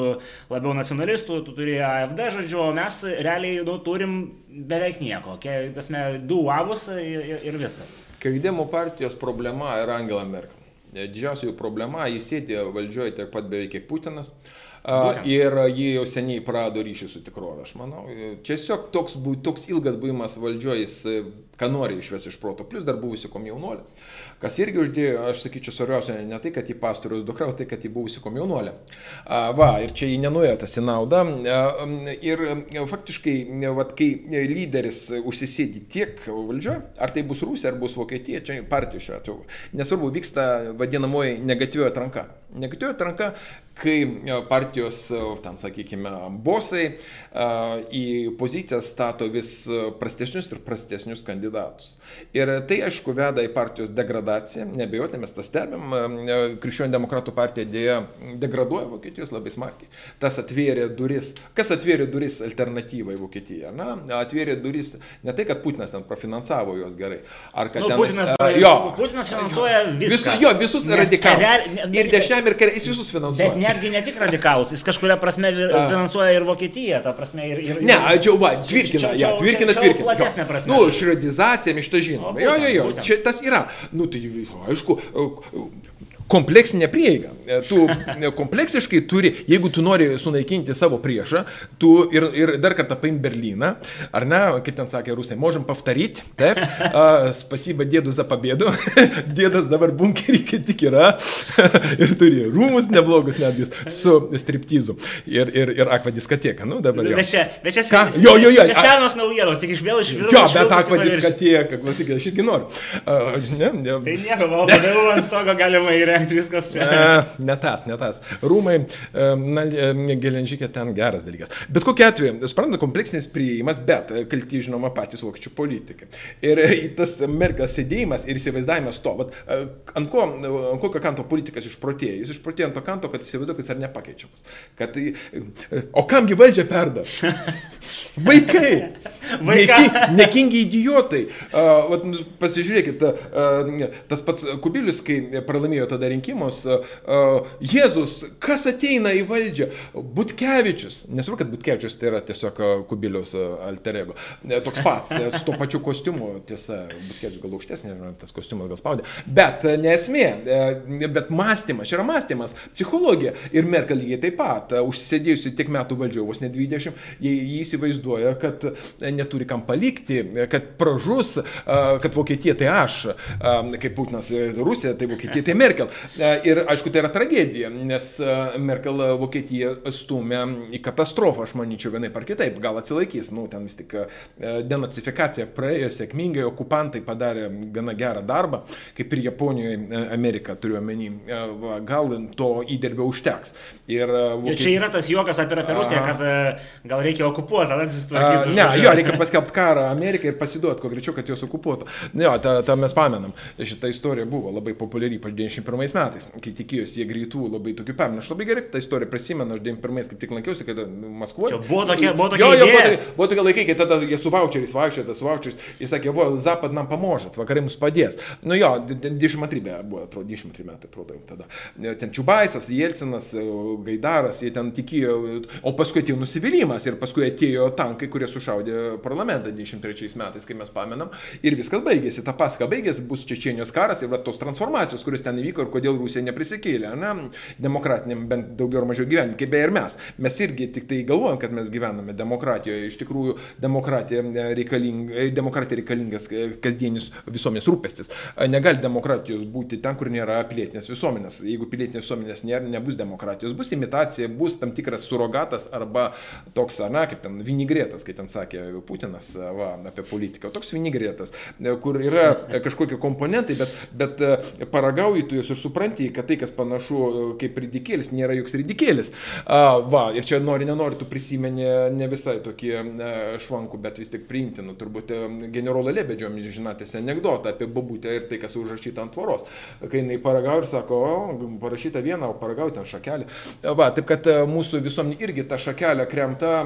labiau nacionalistų, tu turi AFD, žodžiu, o mes realiai nu, turim beveik nieko. Tasme, du avus ir, ir viskas. Kaidėmų partijos problema yra Angela Merkel. Didžiausia jų problema, jis sėdė valdžioje tiek pat beveik kiek Putinas. Būtent. Ir jie jau seniai prado ryšį su tikrovė, aš manau. Tiesiog toks, toks ilgas buvimas valdžioje, jis ką nori išves iš proto, plus dar buvusi komjaunuolė. Kas irgi uždėjo, aš sakyčiau, svarbiausia ne tai, kad į pastorius dukra, o tai, kad į buvusi komjaunuolė. Va, ir čia jį nenuėjo tas į naudą. Ir faktiškai, vat, kai lyderis užsisėdi tiek valdžioje, ar tai bus Rusija, ar bus Vokietija, čia partijų šiuo atveju, nesvarbu, vyksta vadinamoji negatyvioji atranka. Negatyvioji atranka, kai partijos, tam sakykime, bosai į poziciją stato vis prastesnius ir prastesnius kandidatus. Ir tai, aišku, veda į partijos degradaciją degradacija, nebejotinai mes tą stebim, krikščionių demokratų partija dėja degraduoja Vokietijos labai smarkiai. Tas atvėrė duris, kas atvėrė duris alternatyvai Vokietijai? Na, atvėrė duris ne tai, kad Putinas ten profinansavo juos gerai, ar kad nu, ten... Putinas, uh, jo, Putinas finansuoja viską. Visu, jo, visus radikalus. Ir dešiniam, ir kairiam, jis visus finansuoja. Bet netgi ne tik radikalus, jis kažkuria prasme finansuoja ir Vokietiją, ta prasme ir... ir, ne, čia, va, tvirkina, ja, tvirkina, tvirkina. Platesnė prasme. Nu, šredizacija, iš to žinoma. Jo, jo, jo, čia tas yra. Nu, tai aišku, kompleksinė prieiga. E, tu kompleksiškai turi, jeigu tu nori sunaikinti savo priešą, tu ir, ir dar kartą paim Berliną, ar ne, kaip ten sakė rusai, можем повторить, taip, spasiba dėdų za pabėdų, dėdas dabar bunkerį kaip tik yra ir turi rūmus neblogus netgi su striptizu ir, ir, ir akva diskoteka, nu dabar jau. Bet čia, bet čia, sen, jo, jo, jo, čia senos naujienos, tik iš vėl iš vėl. Jo, bet akva diskoteka, klausykit, aš irgi noriu. Uh, ne, ne. Tai nieko, o vėliau ant stogo galima įrengti įrengti viskas čia. Ne, ne tas, ne tas. Rūmai, na, gelenžykė ten geras dalykas. Bet kokiu atveju, suprantama, kompleksinis prieimas, bet kalti, žinoma, patys vokiečių politikai. Ir tas Merkel sėdėjimas ir įsivaizdavimas to, vat, ant, ko, ant kokio kanto politikas išprotėjo. Jis išprotėjo ant to kanto, kad įsivaizduoja, kad jis ar nepakeičiamas. Kad, o kamgi valdžia perda? Vaikai! Neki, nekingi idiotai. Uh, vat, pasižiūrėkit, uh, tas pats Kubilius, kai pralaimėjo tada rinkimus, uh, Jėzus, kas ateina į valdžią? Butkevičius. Nesvarbu, kad Butkevičius tai yra tiesiog Kubiliaus alterego. Toks pats, su to pačiu kostiumu, tiesa, Butkevičius gal aukštesnė, tas kostiumas gal spaudė. Bet nesmė, bet mąstymas, čia yra mąstymas, psichologija. Ir Merkel lygiai taip pat, užsisėdėjusi tiek metų valdžioje, vos ne 20, jie įsivaizduoja, kad neturi kam palikti, kad pražus, kad Vokietija tai aš, kaip Putinas Rusija, tai Vokietija tai Merkel. Ir aišku, tai yra tragedija, nes Merkel Vokietija stumia į katastrofą, aš manyčiau, vienai par kitaip, gal atsilaikys, nu, ten vis tik denacifikacija praėjo sėkmingai, okupantai padarė gana gerą darbą, kaip ir Japonijoje, Amerika turiu omeny, gal to įdirbio užteks. Ir, Vokietija... čia yra tas juokas apie, apie Rusiją, kad gal reikia okupuoti, tada atsistvarkyti. Ne, jo, reikia paskelbti karą Amerikai ir pasiduoti, kuo greičiau, kad jos okupuotų. Jo, tą, tą mes pamenam. Šitą istorija buvo labai populiari, ypač 91 metais, kai tikėjosi jie greitų labai tokių permainų. Aš labai gerai tą istoriją prisimenu, aš 91 kaip tik lankiausi, kad Maskvoje. Buvo tokie, buvo tokie. Jo, jo, buvo, tokie, buvo tokie laikai, kai tada jie su voucheriais vaikščiojo, su voucheriais. Jis sakė, vo, Zapad nam pamožat, vakarai mums padės. Nu jo, 23 buvo, atrodo, 23 metai, atrodo, jau tada. Ten Čiubaisas, Jelcinas, Gaidaras, jie ten tikėjo, o paskui atėjo nusivylimas ir paskui atėjo tankai, kurie sušaudė parlamentą 23 metais, kai mes pamenam. Ir viskas baigėsi, ta pasaka baigėsi, bus Čečienijos karas ir va, tos transformacijos, kuris ten įvyko ir kodėl Rusija neprisikėlė, ne, demokratiniam bent daugiau ar mažiau gyvenimui, kaip beje ir mes. Mes irgi tik tai galvojam, kad mes gyvename demokratijoje, iš tikrųjų demokratija, e, reikaling, e, demokratija reikalingas e, kasdienis visuomenės rūpestis. Negali demokratijos būti ten, kur nėra pilietinės visuomenės. Jeigu pilietinės visuomenės nėra, nebus demokratijos, bus imitacija, bus tam tikras surogatas arba toks, na, kaip ten vinigrėtas, kaip ten sakė Putinas va, apie politiką, toks vinigrėtas, kur yra kažkokie komponentai, bet, bet paragauji tu juos ir supranti, kad tai, kas panašu e, kaip ridikėlis, nėra joks ridikėlis. Va, ir čia nori, nenori, tu prisimeni ne visai tokie e, švankų, bet vis tik priimtinų, turbūt generolo Lebedžio, žinotės, anegdotą apie babutę ir tai, kas užrašyta ant tvoros. Kai jinai paragauja ir sako, o, parašyta viena, o paragauja ten šakelį. Va, taip kad mūsų visuomenė irgi tą šakelę kremta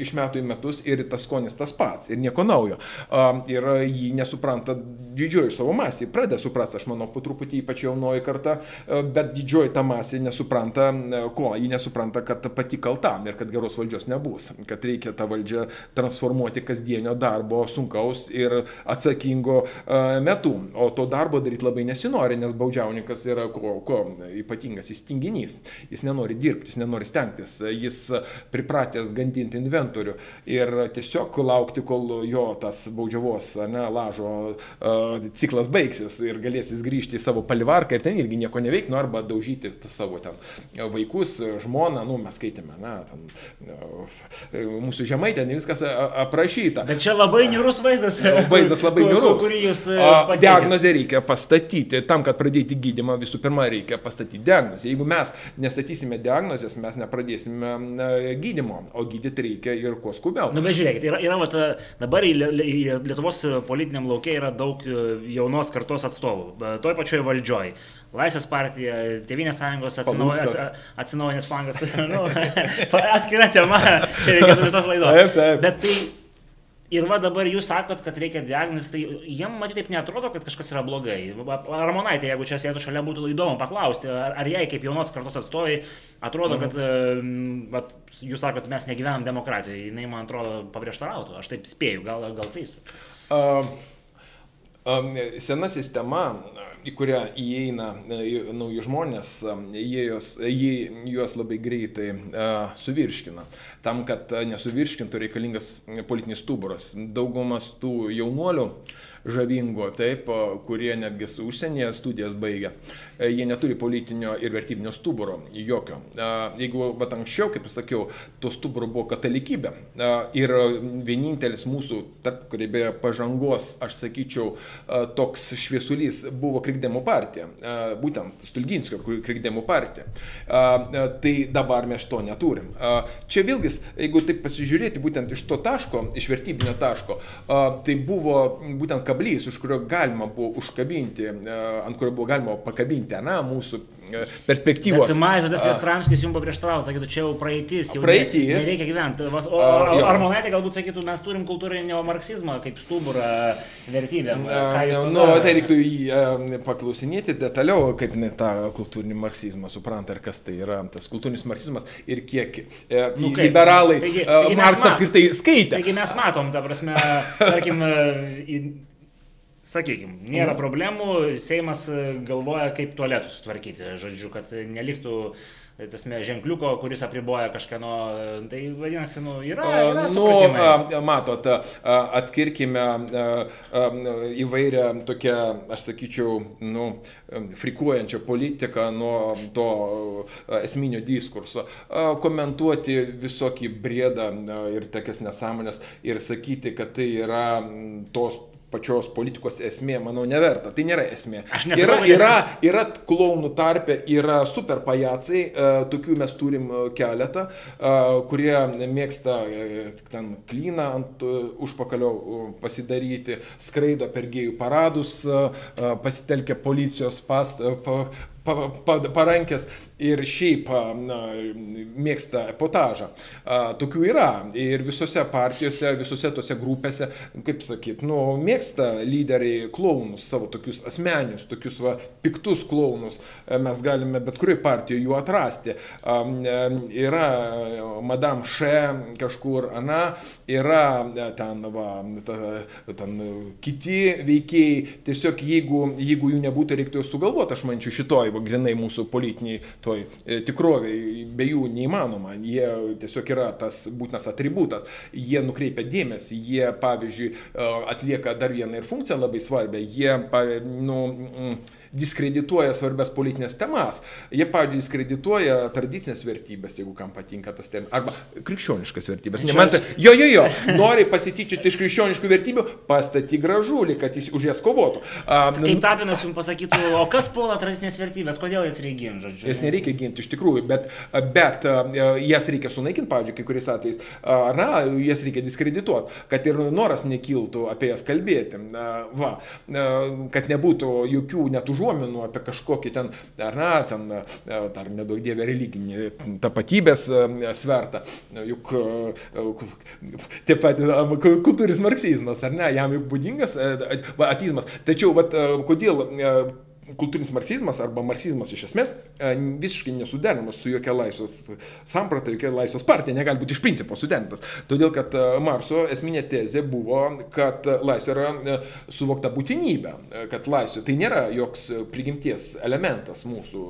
iš metų į metus ir tas skonis tas pats ir nieko naujo. Ir jį nesupranta didžioji savo masė, pradeda suprasti, aš manau, po truputį ypač jaunoji karta, bet didžioji ta masė nesupranta, ko, ji nesupranta, kad pati kaltam ir kad geros valdžios nebus, kad reikia tą valdžią transformuoti kasdienio darbo sunkaus ir atsakingo metu, o to darbo daryti labai nesinori, nes baudžiauninkas yra ko, ko ypatingas, jis tinginys, jis nenori dirbti, jis nenori stengtis, jis pripratęs gandinti inventorių ir tiesiog laukti, kol jo tas baudžiavos, ne, lažo ciklas baigsis ir galės jis grįžti į savo palivarką ir ten irgi nieko neveikti, nu arba daužyti savo ten vaikus, žmoną, nu mes skaitėme, na, ten uh, mūsų žemai ten viskas aprašyta. Bet čia labai niurus vaizdas. Vaizdas labai niurus. Kurį jūs. Diagnozę reikia pastatyti. Tam, kad pradėti gydimą, visų pirma reikia pastatyti diagnozę. Jeigu mes nestatysime diagnozės, mes nepradėsime gydimo, o gydyti reikia ir kuo skubiau. Na, nu, bet žiūrėkit, yra, yra vat, dabar į Lietuvos politiniam laukia yra daug e, jaunos kartos atstovų, e, toj pačioj valdžioj. Laisvės partija, Tevinės sąjungos atsinaujinęs flangas, nu, atskira tema, čia reikėtų visas laidos. Taip, taip. Bet tai Ir va dabar jūs sakot, kad reikia diagnozės, tai jiem matyti taip netrodo, kad kažkas yra blogai. Ramonaitė, jeigu čia sėdėtų šalia, būtų įdomu paklausti, ar, ar jai kaip jaunos kartos atstovai atrodo, kad mhm. va, jūs sakot, mes negyvenam demokratijoje, jinai man atrodo paprieštarautų. Aš taip spėju, gal, gal klystu. Uh, uh, sena sistema į kurią įeina nauji žmonės, jie juos, jie juos labai greitai suvirškina. Tam, kad nesuvirškintų reikalingas politinis stuburas. Daugumas tų jaunuolių žavingų, taip, kurie netgi su užsienyje studijas baigia, E, jie neturi politinio ir vertybinio stuburo, jokio. E, jeigu, bet anksčiau, kaip sakiau, to stuburo buvo katalikybė e, ir vienintelis mūsų, tarp kurybėje pažangos, aš sakyčiau, toks šviesulys buvo Krikdemų partija, būtent Stulginskio Krikdemų partija. Tai dabar mes to neturim. Čia vėlgi, jeigu taip pasižiūrėti būtent iš to taško, iš vertybinio taško, tai buvo būtent kablys, už kurio galima buvo užkabinti, ant kurio buvo galima pakabinti na, mūsų e, perspektyvos. Bet Mažadas Jastramskis jums paprieštaravo, sakytų, čia jau praeitis, jau praeitis. Ne, nereikia gyventi. O ar, ar, ar Monaitė galbūt sakytų, mes turim kultūrinio marksizmą kaip stuburą vertybėm. Nu, tai reiktų jį e, paklausinėti detaliau, kaip ne tą kultūrinį marksizmą supranta ir kas tai yra tas kultūrinis marksizmas ir kiek e, nu, kaip, liberalai taigi, taigi Marksą apskritai skaitė. Taigi mes matom, ta prasme, tarkim, Sakykime, nėra mhm. problemų, Seimas e, galvoja, kaip tualetus sutvarkyti, žodžiu, kad neliktų tasme, ženkliuko, kuris apriboja kažkieno, tai vadinasi, nu, yra. yra nu, matot, atskirkime įvairią tokią, aš sakyčiau, nu, frikuojančią politiką nuo to esminio diskurso. Komentuoti visokį brėdą ir tokias nesąmonės ir sakyti, kad tai yra tos pačios politikos esmė, manau, neverta. Tai nėra esmė. Yra, yra, yra klaunų tarpe, yra super pajacai, uh, tokių mes turim e, keletą, uh, kurie mėgsta ten klyną ant užpakalio pasidaryti, skraido per gėjų paradus, pasitelkia policijos past, pa, pa, pa, parankės ir šiaip na, mėgsta epotažą. Tokių yra ir visose partijose, visose tose grupėse, kaip sakyt, nu, mėgsta lyderiai klaunus, savo tokius asmenius, tokius va, piktus klaunus. Mes galime bet kurioje partijoje jų atrasti. Yra Madame Še kažkur, Ana, yra ten, va, ta, ten kiti veikėjai. Tiesiog jeigu, jeigu jų nebūtų, reiktų sugalvoti, aš mančiau, šitoj, va, grinai mūsų politiniai toj e, tikroviai, be jų neįmanoma. Jie tiesiog yra tas būtinas atributas. Jie nukreipia dėmesį, jie, pavyzdžiui, e, atlieka dar vieną ir funkciją labai svarbią. Jie, nu, mm, diskredituoja svarbias politinės temas. Jie, pavyzdžiui, diskredituoja tradicinės vertybės, jeigu kam patinka tas temas, arba krikščioniškas vertybės. Nemanta, jo, jo, jo, nori pasityčioti iš krikščioniškų vertybių, pastaty gražulį, kad jis už jas kovotų. Um, Kaip Tapinas jums pasakytų, o kas puola tradicinės vertybės, kodėl jas reikia ginti, žodžiu? Jas nereikia ginti iš tikrųjų, bet, bet jas reikia sunaikinti, pavyzdžiui, kai kuriais atvejais. Na, jas reikia diskredituoti, kad ir noras nekiltų apie jas kalbėti. Va, kad nebūtų jokių net užuominų užuominų apie kažkokį ten, ar ne, ten, e, dar nedaug dievė religinį tapatybės e, svertą. Juk e, taip pat kultūris marksizmas, ar ne, jam juk būdingas atizmas. Tačiau, vat, kodėl kultūrinis marksizmas arba marksizmas iš esmės e, visiškai nesuderinamas su jokia laisvės samprata, jokia laisvės partija negali būti iš principo suderintas. Todėl, kad e, Marso esminė tezė buvo, kad laisvė yra e, suvokta būtinybė, kad laisvė tai nėra joks prigimties elementas mūsų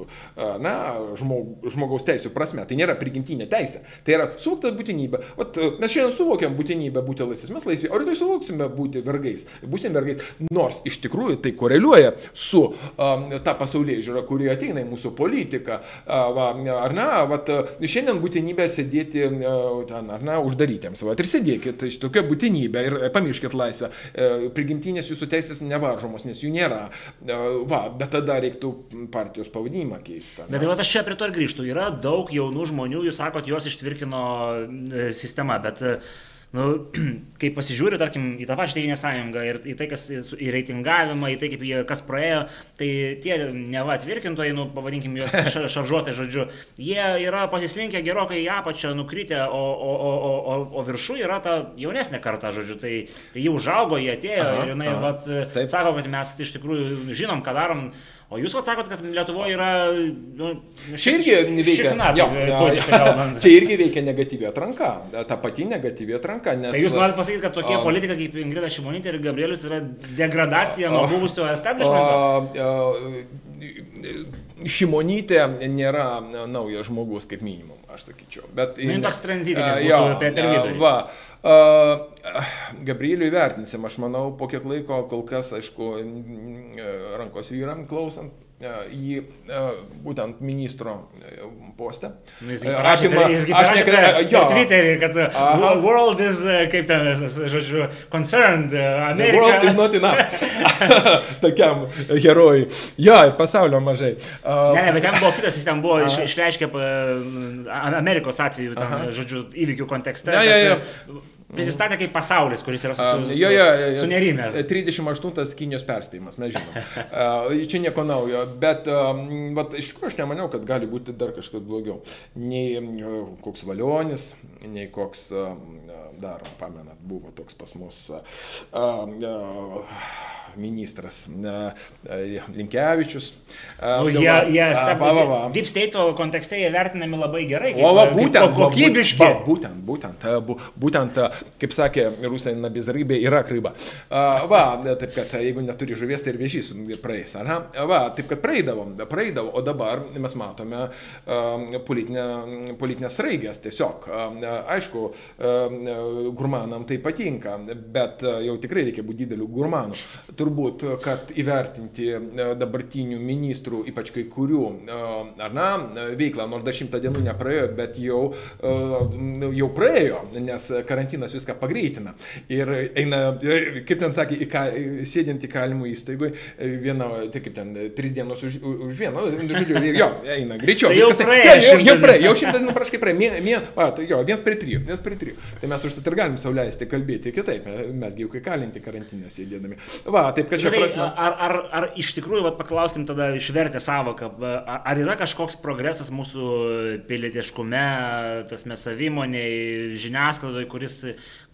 na, žmog, žmogaus teisų prasme, tai nėra prigimtinė teisė, tai yra suvokta būtinybė. Vat, mes šiandien suvokiam būtinybę būti laisvės, mes laisvė, o rytoj suvoksime būti vergais, būsim vergais, nors iš tikrųjų tai koreliuoja su uh, tą pasaulyje žiūrą, kuri ateina į mūsų politiką. Va, ar ne, vat, šiandien būtinybė sėdėti ten, ar ne, uždarytiems. Va, ir sėdėkit, iš tokia būtinybė ir pamirškit laisvę. E, prigimtinės jūsų teisės nevaržomos, nes jų nėra. Va, bet tada reiktų partijos pavadinimą keisti. Bet tai va, aš čia prie to ir grįžtu. Yra daug jaunų žmonių, jūs sakot, juos ištvirkino e, sistema, bet uh, nu, kai pasižiūriu, tarkim, į tą pačią Tevinę sąjungą ir į tai, kas į reitingavimą, į tai, kaip jie kas praėjo, tai tie neva atvirkintojai, nu, pavadinkim juos šaržuotai žodžiu, jie yra pasislinkę gerokai į apačią, nukritę, o, o, o, o, o viršų yra ta jaunesnė karta, žodžiu, tai, tai jie užaugo, jie atėjo aha, ir jinai, aha, vat, taip. sako, kad mes iš tikrųjų žinom, ką darom. O jūs atsakot, kad Lietuvoje yra... Nu, čia irgi veikia. Šikna, jo, jo, jo. čia irgi veikia negatyvi atranka. Ta pati negatyvi atranka. Nes, tai jūs norite pasakyti, kad tokie um, politikai kaip Ingrida Šimonytė ir Gabrielius yra degradacija nuo buvusio establishmento? Šimonytė nėra naujas žmogus kaip minimum, aš sakyčiau. Bet, nu, toks tranzitinis, jo, per vidurį. Va, Gabrieliui vertinsim, aš manau, po kiek laiko, kol kas, aišku, rankos vyram klausant, į būtent ministro postą. Nu, jis apima, aš nekada, jo. Twitterį, kad Aha. world is, kaip ten, žodžiu, concerned, America. World is not enough. Tokiam herojui. Jo, pasaulio mažai. Uh, ne, ne, bet ten buvo kitas, jis ten buvo iš, išreiškę Amerikos atveju, ten, žodžiu, įvykių kontekste. Ja, ja, ja. Prisistatė kaip pasaulis, kuris yra su, su, jo, jo, jo, jo. sunerimęs. 38 Kinijos perspėjimas, mes žinom. Čia nieko naujo, bet vat, iš tikrųjų aš nemaniau, kad gali būti dar kažkas blogiau. Nei koks valionis, nei koks dar, pamenat, buvo toks pas mus ministras Linkevičius. Nu, jie, jie va. Deep State kontekste jie vertinami labai gerai. Kaip, o, va, būtent, kokybiški. Va, būtent, būtent, būtent kaip sakė rusai, nabizarybė yra kryba. Va, taip kad jeigu neturi žuvies, tai ir vėžys praeis. Aha. Va, taip kad praeidavom, praeidavom, o dabar mes matome politinę, politinės raigės tiesiog. Aišku, gurmanam tai patinka, bet jau tikrai reikia būti dideliu gurmanu. Turbūt, kad įvertinti dabartinių ministrų, ypač kai kurių, ar na, veiklą, nors dar šimtą dienų nepraėjo, bet jau, jau praėjo, nes karantinas viską pagreitina. Ir eina, kaip ten sakė, į ką, sėdint įkalimų įstaigoje, viena, tai kaip ten, tris dienos už, už vieną, žodžiu, jo, eina greičiau. Tai jau praėjo jo, jau, jau praėjo, jau šimtas dienų praškai praėjo, mė, mė, va, tai jo, viens prie trijų, viens prie trijų. Tai mes užtat ir galim sauliaisti kalbėti kitaip, mes jau kai kalinti karantinę sėdėdami. Va, taip kad čia prasme. ar, ar, ar iš tikrųjų, vat, paklauskim tada išvertę savoką, ar yra kažkoks progresas mūsų pilietiškume, tas mes savimoniai, žiniasklaidoje, kuris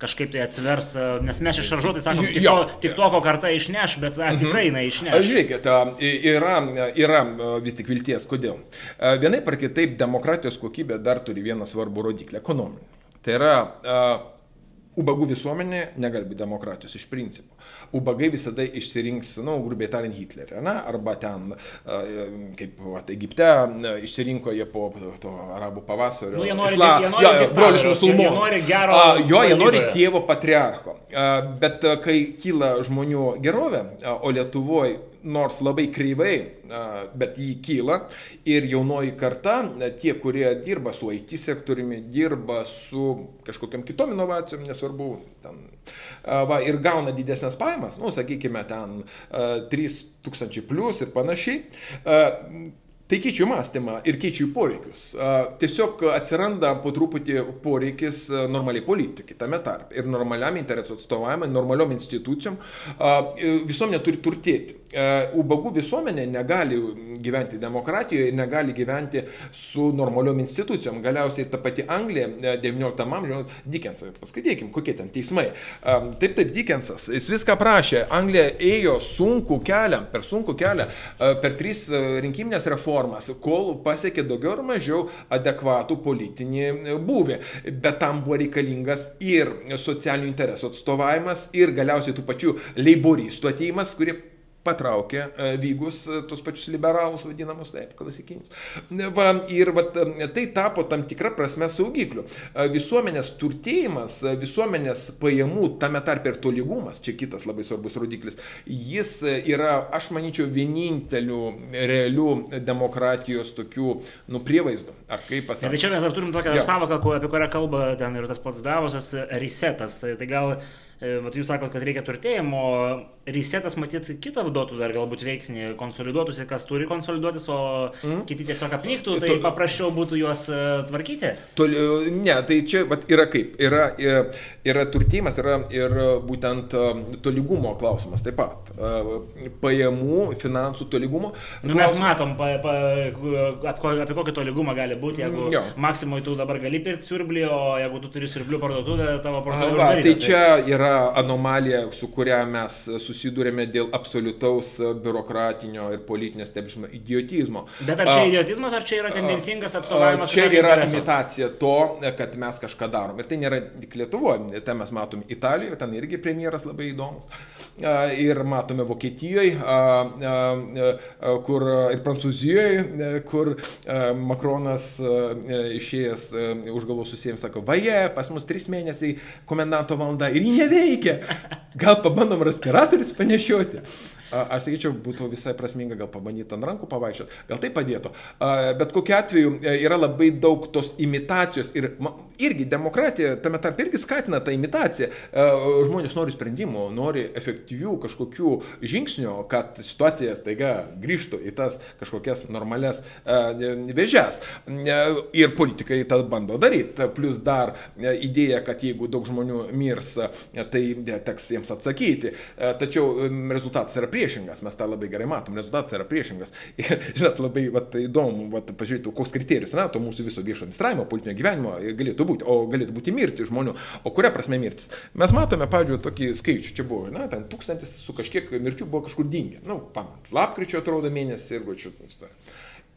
kažkaip tai atsivers, nes mes iš šaržuotai sakom, tik, Jo. to, tik toko kartą išneš, bet ar tikrai jinai išneš. žiūrėkit, yra, yra vis tik vilties, kodėl. Vienaip ar kitaip demokratijos kokybė dar turi vieną svarbų rodiklį - ekonominį. Tai yra, a, ubagų visuomenė negali būti demokratijos iš principo. Ubagai visada išsirinks, na, nu, grubiai tariant, Hitlerį, ne? arba ten, kaip va, Egipte, išsirinko jie po to arabų pavasario. Nu, jie nori isla- jie nori diktatoriaus, brolius jie- jie nori gero A, Jo, jie nori tėvo patriarcho. A, Bet kai kyla žmonių gerovė, a, o Lietuvoje nors labai kreivai, bet jį kyla ir jaunoji karta, tie, kurie dirba su IT sektoriumi, dirba su kažkokiam kitom inovacijom, nesvarbu, ten, va, ir gauna didesnės pajamas, nu, sakykime, ten a, 3000 plus ir panašiai. Tai keičiu mąstymą ir keičiu poreikius. Tiesiog atsiranda po truputį poreikis normaliai politikai tame tarp ir normaliam interesų atstovavimui, normaliom institucijom. Visuomenė turi turtėti. A, Ubagų visuomenė negali gyventi demokratijoje negali gyventi su normaliom institucijom. Galiausiai ta pati Anglija e, 19 amžiuje, Dickensą, paskaitykim, kokie ten teismai. A, Taip, taip, Dickensas, jis viską prašė. Anglija ėjo sunkų kelią, per sunkų kelią, per tris rinkiminės reformas, kol pasiekė daugiau ar mažiau adekvatų politinį e, būvį. Bet tam buvo reikalingas ir socialinių interesų atstovavimas, ir galiausiai tų pačių leiboristų ateimas, kurie patraukė e, vygus e, tos pačius liberalus, vadinamus taip, klasikinius. Va, ir va, e, tai tapo tam tikrą prasme saugikliu. E, Visuomenės turtėjimas, e, visuomenės pajamų, tame tarp ir tolygumas, čia kitas labai svarbus rodiklis, jis e, yra, aš manyčiau, vieninteliu realiu demokratijos tokių, nu, prievaizdų. Ar kaip Tai pasakyti? čia mes dar turim tokią Jo. savoką, apie kurią kalba ten ir tas pats Davosas, resetas. Tai, tai gal, e, vat jūs sakot, kad reikia turtėjimo, resetas matyt kitą duotų dar galbūt veiksnį, konsoliduotųsi, kas turi konsoliduotis, o mm. kiti tiesiog apniktų, tai Tu- paprasčiau būtų juos e, tvarkyti. Toli, ne, tai čia vat, yra kaip. Yra, yra, yra turtėjimas, yra ir būtent e, tolygumo klausimas taip pat. E, Pajamų, finansų tolygumo. Nu, mes matom, pa, pa, apie, ko- apie kokį tolygumą gali būti, jeigu Jo. maksimui tu dabar gali pirkti siurblį, o jeigu tu turi siurblių parduotuvę, tavo parduotuvė uždaryta. tai čia yra anomalija, su kuria mes susidurėme dėl absoliutaus biurokratinio ir politinio stebėžimo idiotizmo. Bet ar čia idiotizmas, ar čia yra tendencingas atstovavimas? Čia yra intereso? imitacija to, kad mes kažką darom. Ir tai nėra tik Lietuvoje, tai mes matom Italijoje, ten irgi premjeras labai įdomus. A, Ir matome Vokietijoje, kur ir Prancūzijoje, kur a, Makronas a, išėjęs už galvos susijęs, sako, vaje, pas mus trys mėnesiai komendanto valanda ir ji neveikia. Gal pabandom respiratorius panešioti. Aš sakyčiau, būtų visai prasminga gal pabandyti ant rankų pavaikščioti, gal tai padėtų. Bet kokiu atveju e, yra labai daug tos imitacijos ir irgi demokratija tame tarp irgi skatina tą imitaciją. E, Žmonės nori sprendimų, nori efektyvių kažkokių žingsnių, kad situacija staiga grįžtų į tas kažkokias normales e, vėžes. Ir politikai tą bando daryti. Plus dar idėja, kad jeigu daug žmonių mirs, tai teks jiems atsakyti. Tačiau rezultatas yra priešingas, mes tą labai gerai matom, rezultatas yra priešingas. Ir, žinot, labai vat, įdomu, vat, pažiūrėti, koks kriterijus yra to mūsų viso viešo administravimo, politinio gyvenimo e, galėtų būti, o galėtų būti mirti žmonių. O kuria prasme mirtis? Mes matome, pavyzdžiui, tokį skaičių, čia buvo, na, ten tūkstantis su kažkiek mirčių buvo kažkur dingę. Na, nu, pamat, lapkričio atrodo mėnesį ir gučiu.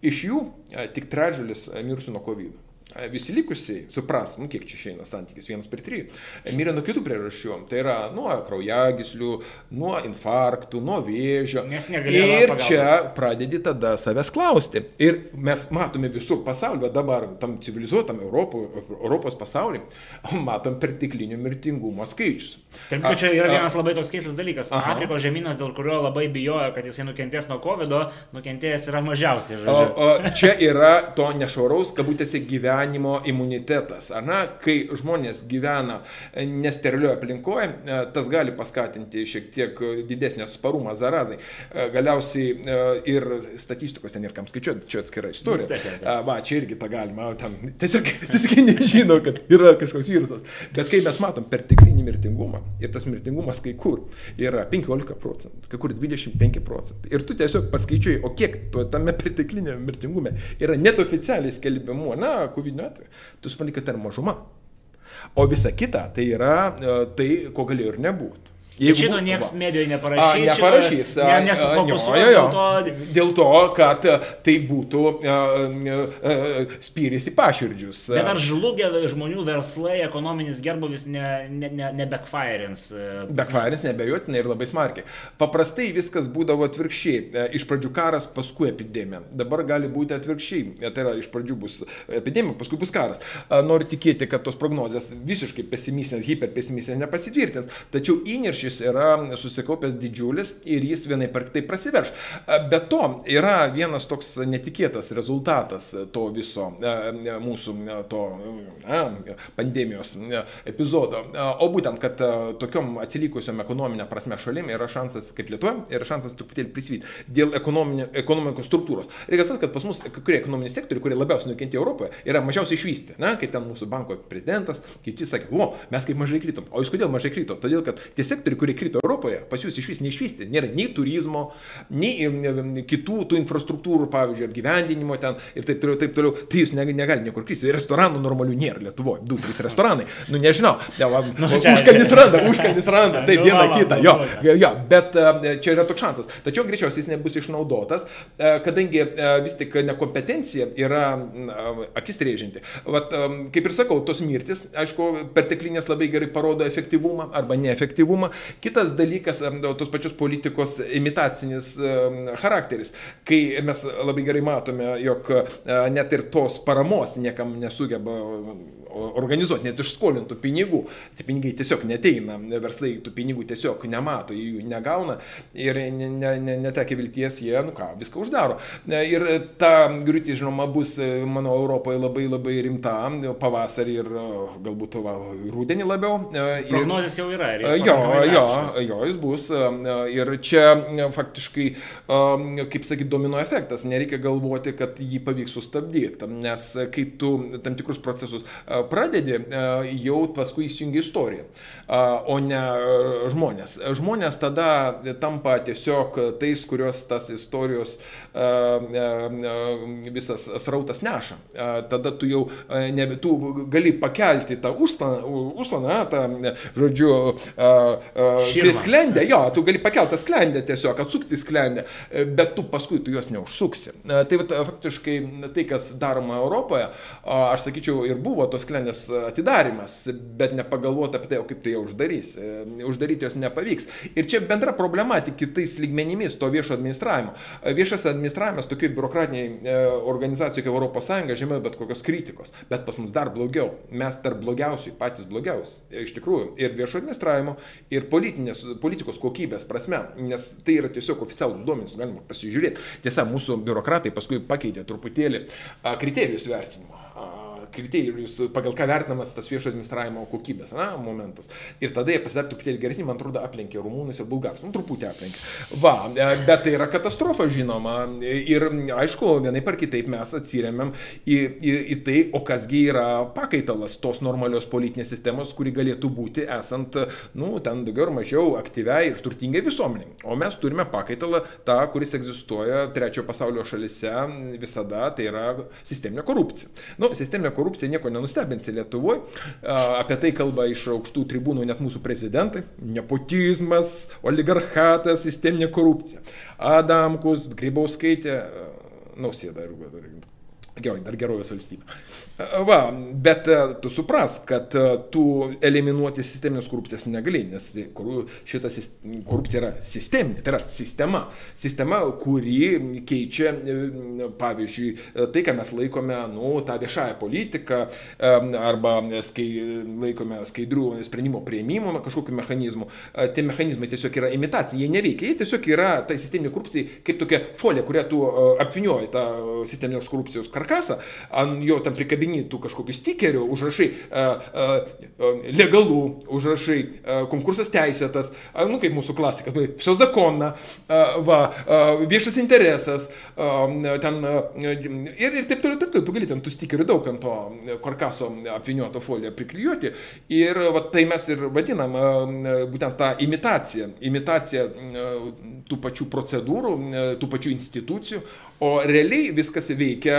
Iš jų e, tik trečdalis e, mirusių nuo COVID. Visi likusiai supras, nu, kiek čia išeina santykis vienas per trijų, mirė nuo kitų priežasčių. Tai yra nuo kraujagyslių, nuo infarktų, nuo vėžio. Ir čia pradedi tada savęs klausti. Ir mes matome visur pasaulyje, dabar tam civilizuotam Europo, Europos pasaulyje, matom perteklinių mirtingumo skaičius. Taip, kad čia yra vienas labai toks keistas dalykas. Aha. Afrikos žemynas, dėl kurio labai bijojo, kad jisai nukentės nuo COVID, nukentėjęs yra mažiausiai. O, o čia yra to nešvaraus, kabutėse, gyvenimo gyvenimo imunitetas. Ar ne, kai žmonės gyvena nesterlioje aplinkoje, e, tas gali paskatinti šiek tiek didesnį atsparumą zarazai. E, galiausiai e, ir statistikos ten ir kam skaičiuoti, čia atskira istorija. Nu, va, čia irgi tą galima, ten tiesiog, tiesiog nežino, kad yra kažkoks virusas. Bet kai mes matom perteklinį mirtingumą ir tas mirtingumas kai kur yra 15 procentų, kai kur 25 procentai. Ir tu tiesiog paskaičiuoji, o kiek tame perteklinėme mirtingume yra net oficialiai skelbimu, na, Pagrindiniu atveju, tu supranti, kad tai yra mažuma. O visa kita tai yra e, tai, ko galėjo ir nebūti. Jeigu šito niekas medijoje neparašys. A, neparašys. Šito, ne, nesufokusuoja dėl to. Dėl to, kad tai būtų uh, uh, spyris į paširdžius. Bet ar žlugę žmonių verslai, ekonominis gerbuvis ne, ne, ne, ne backfirins? Backfirins nebejotinai ir labai smarkiai. Paprastai viskas būdavo atvirkščiai. Iš pradžių karas, paskui epidemija. Dabar gali būti atvirkščiai. Tai yra, iš pradžių bus epidemija, paskui bus karas. Noriu tikėti, kad tos prognozijas visiškai pesimistinės, hiperpesimistinės nepasitvirtins. Tačiau įniršį lūkesčius yra susikaupęs didžiulis ir jis vienai per tai prasiverš. Be to yra vienas toks netikėtas rezultatas to viso mūsų to pandemijos epizodo. O būtent, kad tokiom atsilikusiom ekonominė prasme šalim yra šansas, kaip Lietuva, yra šansas truputėlį prisvyti dėl ekonomikos struktūros. Reikia tas, kad pas mus kurie ekonominiai sektoriai, kurie labiausiai nukentėjo Europoje, yra mažiausiai išvystę. Na, kaip ten mūsų banko prezidentas, kiti sakė, o, mes kaip mažai krytom. O jūs kodėl mažai kryto? Todėl, kad tie sektoriai sektoriai, kurie krito Europoje, pas jūs iš vis neišvystė. Nėra nei turizmo, nei kitų tų infrastruktūrų, pavyzdžiui, apgyvendinimo ten ir taip toliau, taip toliau. Tai jūs negalite niekur kristi. Restoranų normalių nėra Lietuvoje. Du, trys restoranai. Nu, nežinau. Ja, va, nu, užkalnis randa, užkalnis randa. Taip, nu, viena kita. Jo, jo, jo, bet čia yra toks šansas. Tačiau greičiausiai jis nebus išnaudotas, kadangi vis tik nekompetencija yra akis rėžinti. Vat, kaip ir sakau, tos mirtis, aišku, perteklinės labai gerai parodo efektyvumą arba neefektyvumą. Kitas dalykas, tos pačios politikos imitacinis charakteris, kai mes labai gerai matome, jog net ir tos paramos niekam nesugeba organizuoti, net iš skolintų pinigų. Tie pinigai tiesiog neteina, verslai tų pinigų tiesiog nemato, jų negauna ir netekia ne, ne vilties, jie, nu ką, viską uždaro. Ir ta griūtis, žinoma, bus, manau, Europoje labai labai rimta, pavasarį ir galbūt va, rūdienį labiau. Ir, Prognozijas jau yra. Jo, jo, jo, jis bus. Ir čia faktiškai, kaip sakyti, domino efektas. Nereikia galvoti, kad jį pavyks sustabdyti, nes kai tu tam tikrus procesus pradedi, e, jau paskui įsijungi istoriją, o ne e, žmonės. Žmonės tada tampa tiesiog tais, kurios tas istorijos e, visas srautas neša. Tada tu jau nebe, tu gali pakelti tą užslaną, tą, žodžiu, sklendę, jo, tu gali pakelti tą sklendę tiesiog, atsukti sklendę, bet tu paskui tu jos neužsuksi. Tai va, faktiškai tai, kas daroma Europoje, aš sakyčiau, ir buvo tos sklendę ligoninės atidarimas, bet nepagalvoti apie tai, o kaip tu ją uždarys. E, uždaryti jos nepavyks. Ir čia bendra problema tik kitais lygmenimis to viešo administravimo. E, viešas administravimas tokiai biurokratiniai e, organizacijai kaip ES žemiau bet kokios kritikos. Bet pas mus dar blogiau. Mes tarp blogiausių, patys blogiausi. Iš tikrųjų. Ir viešo administravimo, ir politikos kokybės prasme. Nes tai yra tiesiog oficialūs duomenys, galima pasižiūrėti. Tiesa, mūsų biurokratai paskui pakeitė truputėlį kriterijus vertinimo kriterijus, pagal ką vertinamas tas viešo administravimo kokybės na, momentas. Ir tada jie pasidarė truputėlį geresnį, man atrodo, aplenkė rumūnus ir bulgarus. Nu, truputį aplenkė. Va, e, bet tai yra katastrofa, žinoma. Ir aišku, vienai par kitaip mes atsiriamėm į, į, į tai, o kasgi yra pakaitalas tos normalios politinės sistemos, kuri galėtų būti esant, nu, ten daugiau ar mažiau aktyviai ir turtingai visuomeniai. O mes turime pakaitalą tą, kuris egzistuoja trečiojo pasaulio šalise visada, tai yra sisteminė korupcija. Nu, sisteminė korupcija korupcija nieko nenustebinsi Lietuvoje. Apie tai kalba iš aukštų tribūnų net mūsų prezidentai. Nepotizmas, oligarchatas, sisteminė korupcija. Adamkus, Grybauskaitė, nausėda ir Gerai, dar gerovės valstybė. Va, bet tu supras, kad tu eliminuoti sisteminės korupcijas negali, nes šita korupcija yra sisteminė, tai yra sistema. Sistema, kuri keičia, pavyzdžiui, tai, ką mes laikome, nu, tą viešąją politiką arba skai, laikome skaidrių sprendimo prieimimo kažkokiu mechanizmu. Tie mechanizmai tiesiog yra imitacija, jie neveikia, jie tiesiog yra tai sisteminė korupcija kaip tokia folija, kurią tu apvinioji tą sisteminės korupcijos karkasą, ant jo tam prikabinėtų kažkokių stikerių, užrašai legalų, užrašai konkursas teisėtas, nu kaip mūsų klasikas, все законно, va, viešas interesas, ten ir, ir taip toliau, taip toliau, tu gali ten tų stikerių daug ant to karkaso apviniuoto foliją priklijuoti ir va, tai mes ir vadinam būtent tą imitaciją, imitaciją tų pačių procedūrų, tų pačių institucijų, o realiai viskas veikia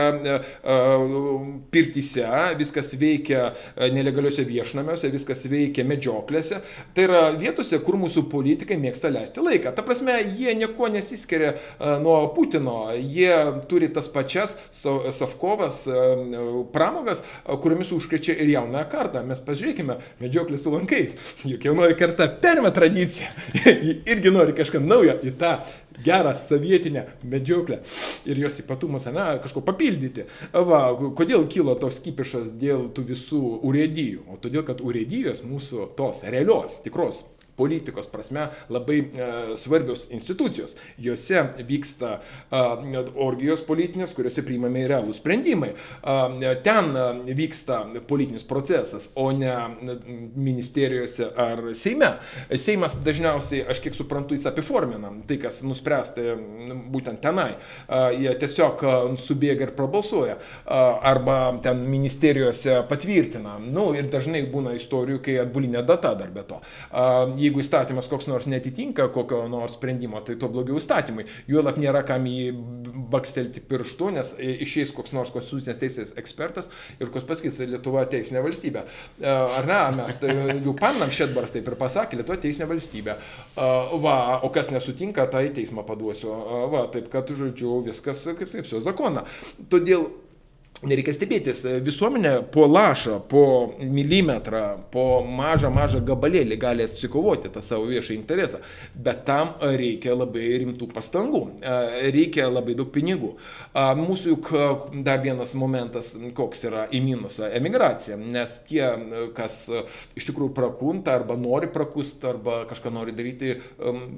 pirtyse, viskas veikia nelegaliuose viešnamiuose, viskas veikia medžioklėse. Tai yra vietose, kur mūsų politikai mėgsta leisti laiką. Ta prasme, jie nieko nesiskiria nuo Putino. Jie turi tas pačias Savkovas pramogas, kuriomis užkrečia ir jaunąją kartą. Mes pažiūrėkime, medžioklė su lankais. Juk jaunoji karta perima tradiciją. irgi nori kažką naujo į tą gerą sovietinę medžioklę ir jos ypatumus, ne, kažko papildyti. Va, kodėl kilo tos kipišas dėl tų visų urėdijų? O todėl, kad urėdijos mūsų tos realios, tikros politikos prasme labai e, svarbios institucijos. Juose vyksta e, orgijos politinės, kuriuose priimami realūs sprendimai. E, ten vyksta politinis procesas, o ne ministerijose ar Seime. Seimas dažniausiai, aš kiek suprantu, jis apiformina tai, kas nuspręsta būtent tenai. Jie tiesiog subėga ir prabalsuoja. Arba ten ministerijose patvirtina. Nu, ir dažnai būna istorijų, kai atbulinė data dar be to. E, jeigu įstatymas koks nors netitinka kokio nors sprendimo, tai to blogiau įstatymai. Juolap nėra kam jį bakstelti pirštu, nes išeis koks nors konstitucinės teisės ekspertas ir kas pasakys, Lietuva teisinė valstybė. E, ar ne, mes tai jau panam Šedbaras taip ir pasakė, Lietuva teisinė valstybė. E, va, o kas nesutinka, tai teismą paduosiu. E, va, taip kad, žodžiu, viskas, kaip sakysiu, zakona. Todėl Nereikia stebėtis, visuomenė po lašą, po milimetrą, po mažą, mažą gabalėlį gali atsikovoti tą savo viešą interesą, bet tam reikia labai rimtų pastangų, reikia labai daug pinigų. Mūsų juk dar vienas momentas, koks yra į minusą - emigracija, nes tie, kas iš tikrųjų prakunta arba nori prakust arba kažką nori daryti,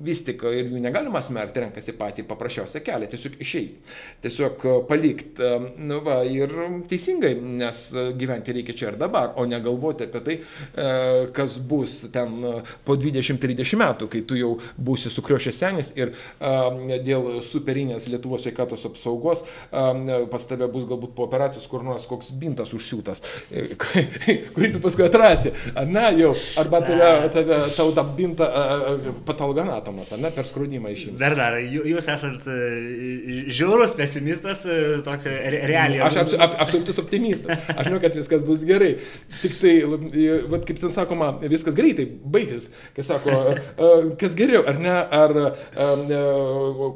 vis tik ir jų negalima smerkti, renkasi patį paprasčiausią kelią, tiesiog išeiti, tiesiog palikti. Nu, va, ir ir teisingai, nes gyventi reikia čia ir dabar, o negalvoti apie tai, e, kas bus ten e, po 20-30 metų, kai tu jau būsi sukriošęs senis ir e, dėl superinės Lietuvos sveikatos apsaugos pas tave bus galbūt po operacijos kur nors koks bintas užsiūtas, kurį tu paskui atrasi, ne, jau, arba tave, tave tau tą bintą patolganatomas, ar ne, per skrudimą išims. Dar dar, jūs esat žiaurus pesimistas, toks realiai. Aš apsi, ap, absoliutus optimistas. Aš žinau, kad viskas bus gerai. Tik tai, vat, kaip ten sakoma, viskas greitai baigsis. Kai sako, kas geriau, ar ne, ar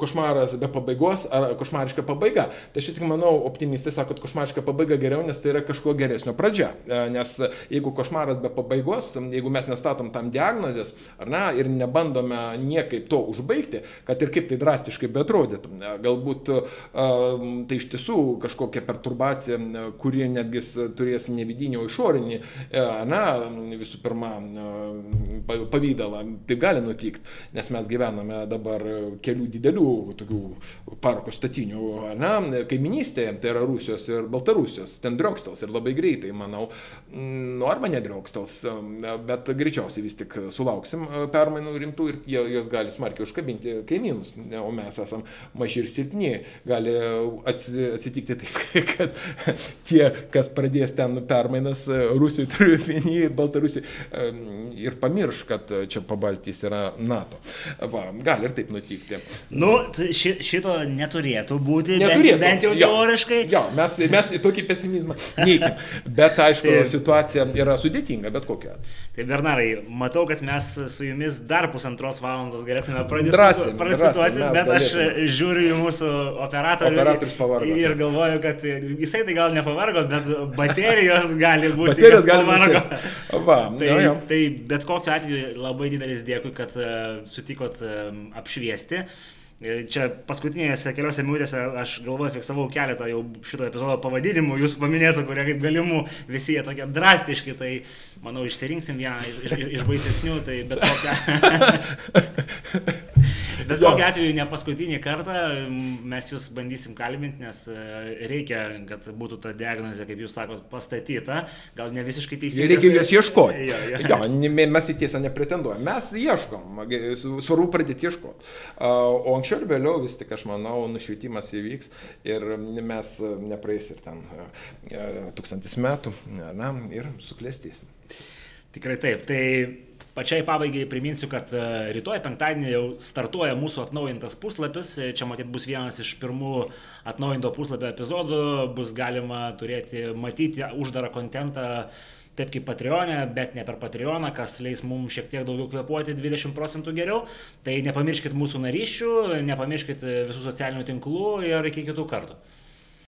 košmaras be pabaigos, ar košmariška pabaiga. Tai aš tik manau, optimistai sako, kad košmariška pabaiga geriau, nes tai yra kažko geresnio pradžia. Nes jeigu košmaras be pabaigos, jeigu mes nestatom tam diagnozės, ar ne, ir nebandome niekaip to užbaigti, kad ir kaip tai drastiškai betrodytų, galbūt tai iš tiesų kažkokia perturbacija situacija, kuri netgi turės ne vidinį, o išorinį, na, visų pirma, pavydalą. Taip gali nutikti, nes mes gyvename dabar kelių didelių tokių parko statinių, na, kaiminystėje, tai yra Rusijos ir Baltarusijos, ten driokstels ir labai greitai, manau, nu, arba nedriokstels, bet greičiausiai vis tik sulauksim permainų rimtų ir jos gali smarkiai užkabinti kaimynus, o mes esame maži ir silpni, gali atsitikti taip, kad tie, kas pradės ten permainas e, Rusijoje, turiu vienį ir Baltarusijoje, ir pamirš, kad čia pabaltys yra NATO. Va, gali ir taip nutikti. Nu, ši, šito neturėtų būti, neturėtų. Bent, bent jau teoriškai. Jo, mes, mes į tokį pesimizmą neįkim. Bet aišku, tai, situacija yra sudėtinga, bet kokia. Tai Bernarai, matau, kad mes su jumis dar pusantros valandos galėtume pradiskutuoti, pradiskutuoti bet aš žiūriu į mūsų operatorių. Pavargo. Ir galvoju, kad jisai tai gal nepavargo, bet baterijos gali būti. Baterijos gali būti. Va, tai, jo, jo. tai bet kokiu atveju labai didelis dėkui, kad uh, sutikot uh, apšviesti. E, Čia paskutinėse keliose minutėse aš galvoju, fiksavau keletą jau šito epizodo pavadinimų, jūs paminėtų, kurie kaip galimų, visi jie tokie drastiški, tai manau išsirinksim vieną iš, iš, iš baisesnių, tai bet kokią. Bet kokiu atveju ne paskutinį kartą mes jūs bandysim kalbinti, nes e, reikia, kad būtų ta diagnozė, kaip jūs sakot, pastatyta. Gal ne visiškai teisingai. Reikia jos ieškoti. Jo, jo. Jo, ne- mes į tiesą nepretenduojam. Mes ieškom, svarbu pradėti ieškoti. O anksčiau ir vėliau vis tik, aš manau, nušvietimas įvyks ir mes nepraeis ir ten e, e, tūkstantis metų na, ir suklėstysim. Tikrai taip. Tai pačiai pabaigai priminsiu, kad e, rytoj penktadienį jau startuoja mūsų atnaujintas puslapis. E, Čia matyt bus vienas iš pirmų atnaujinto puslapio epizodų. Bus galima turėti, matyti uždarą kontentą taip kaip Patreonė, bet ne per Patreoną, kas leis mums šiek tiek daugiau kvepuoti 20 procentų geriau. Tai nepamirškit mūsų naryšių, nepamirškit visų socialinių tinklų ir iki kitų kartų.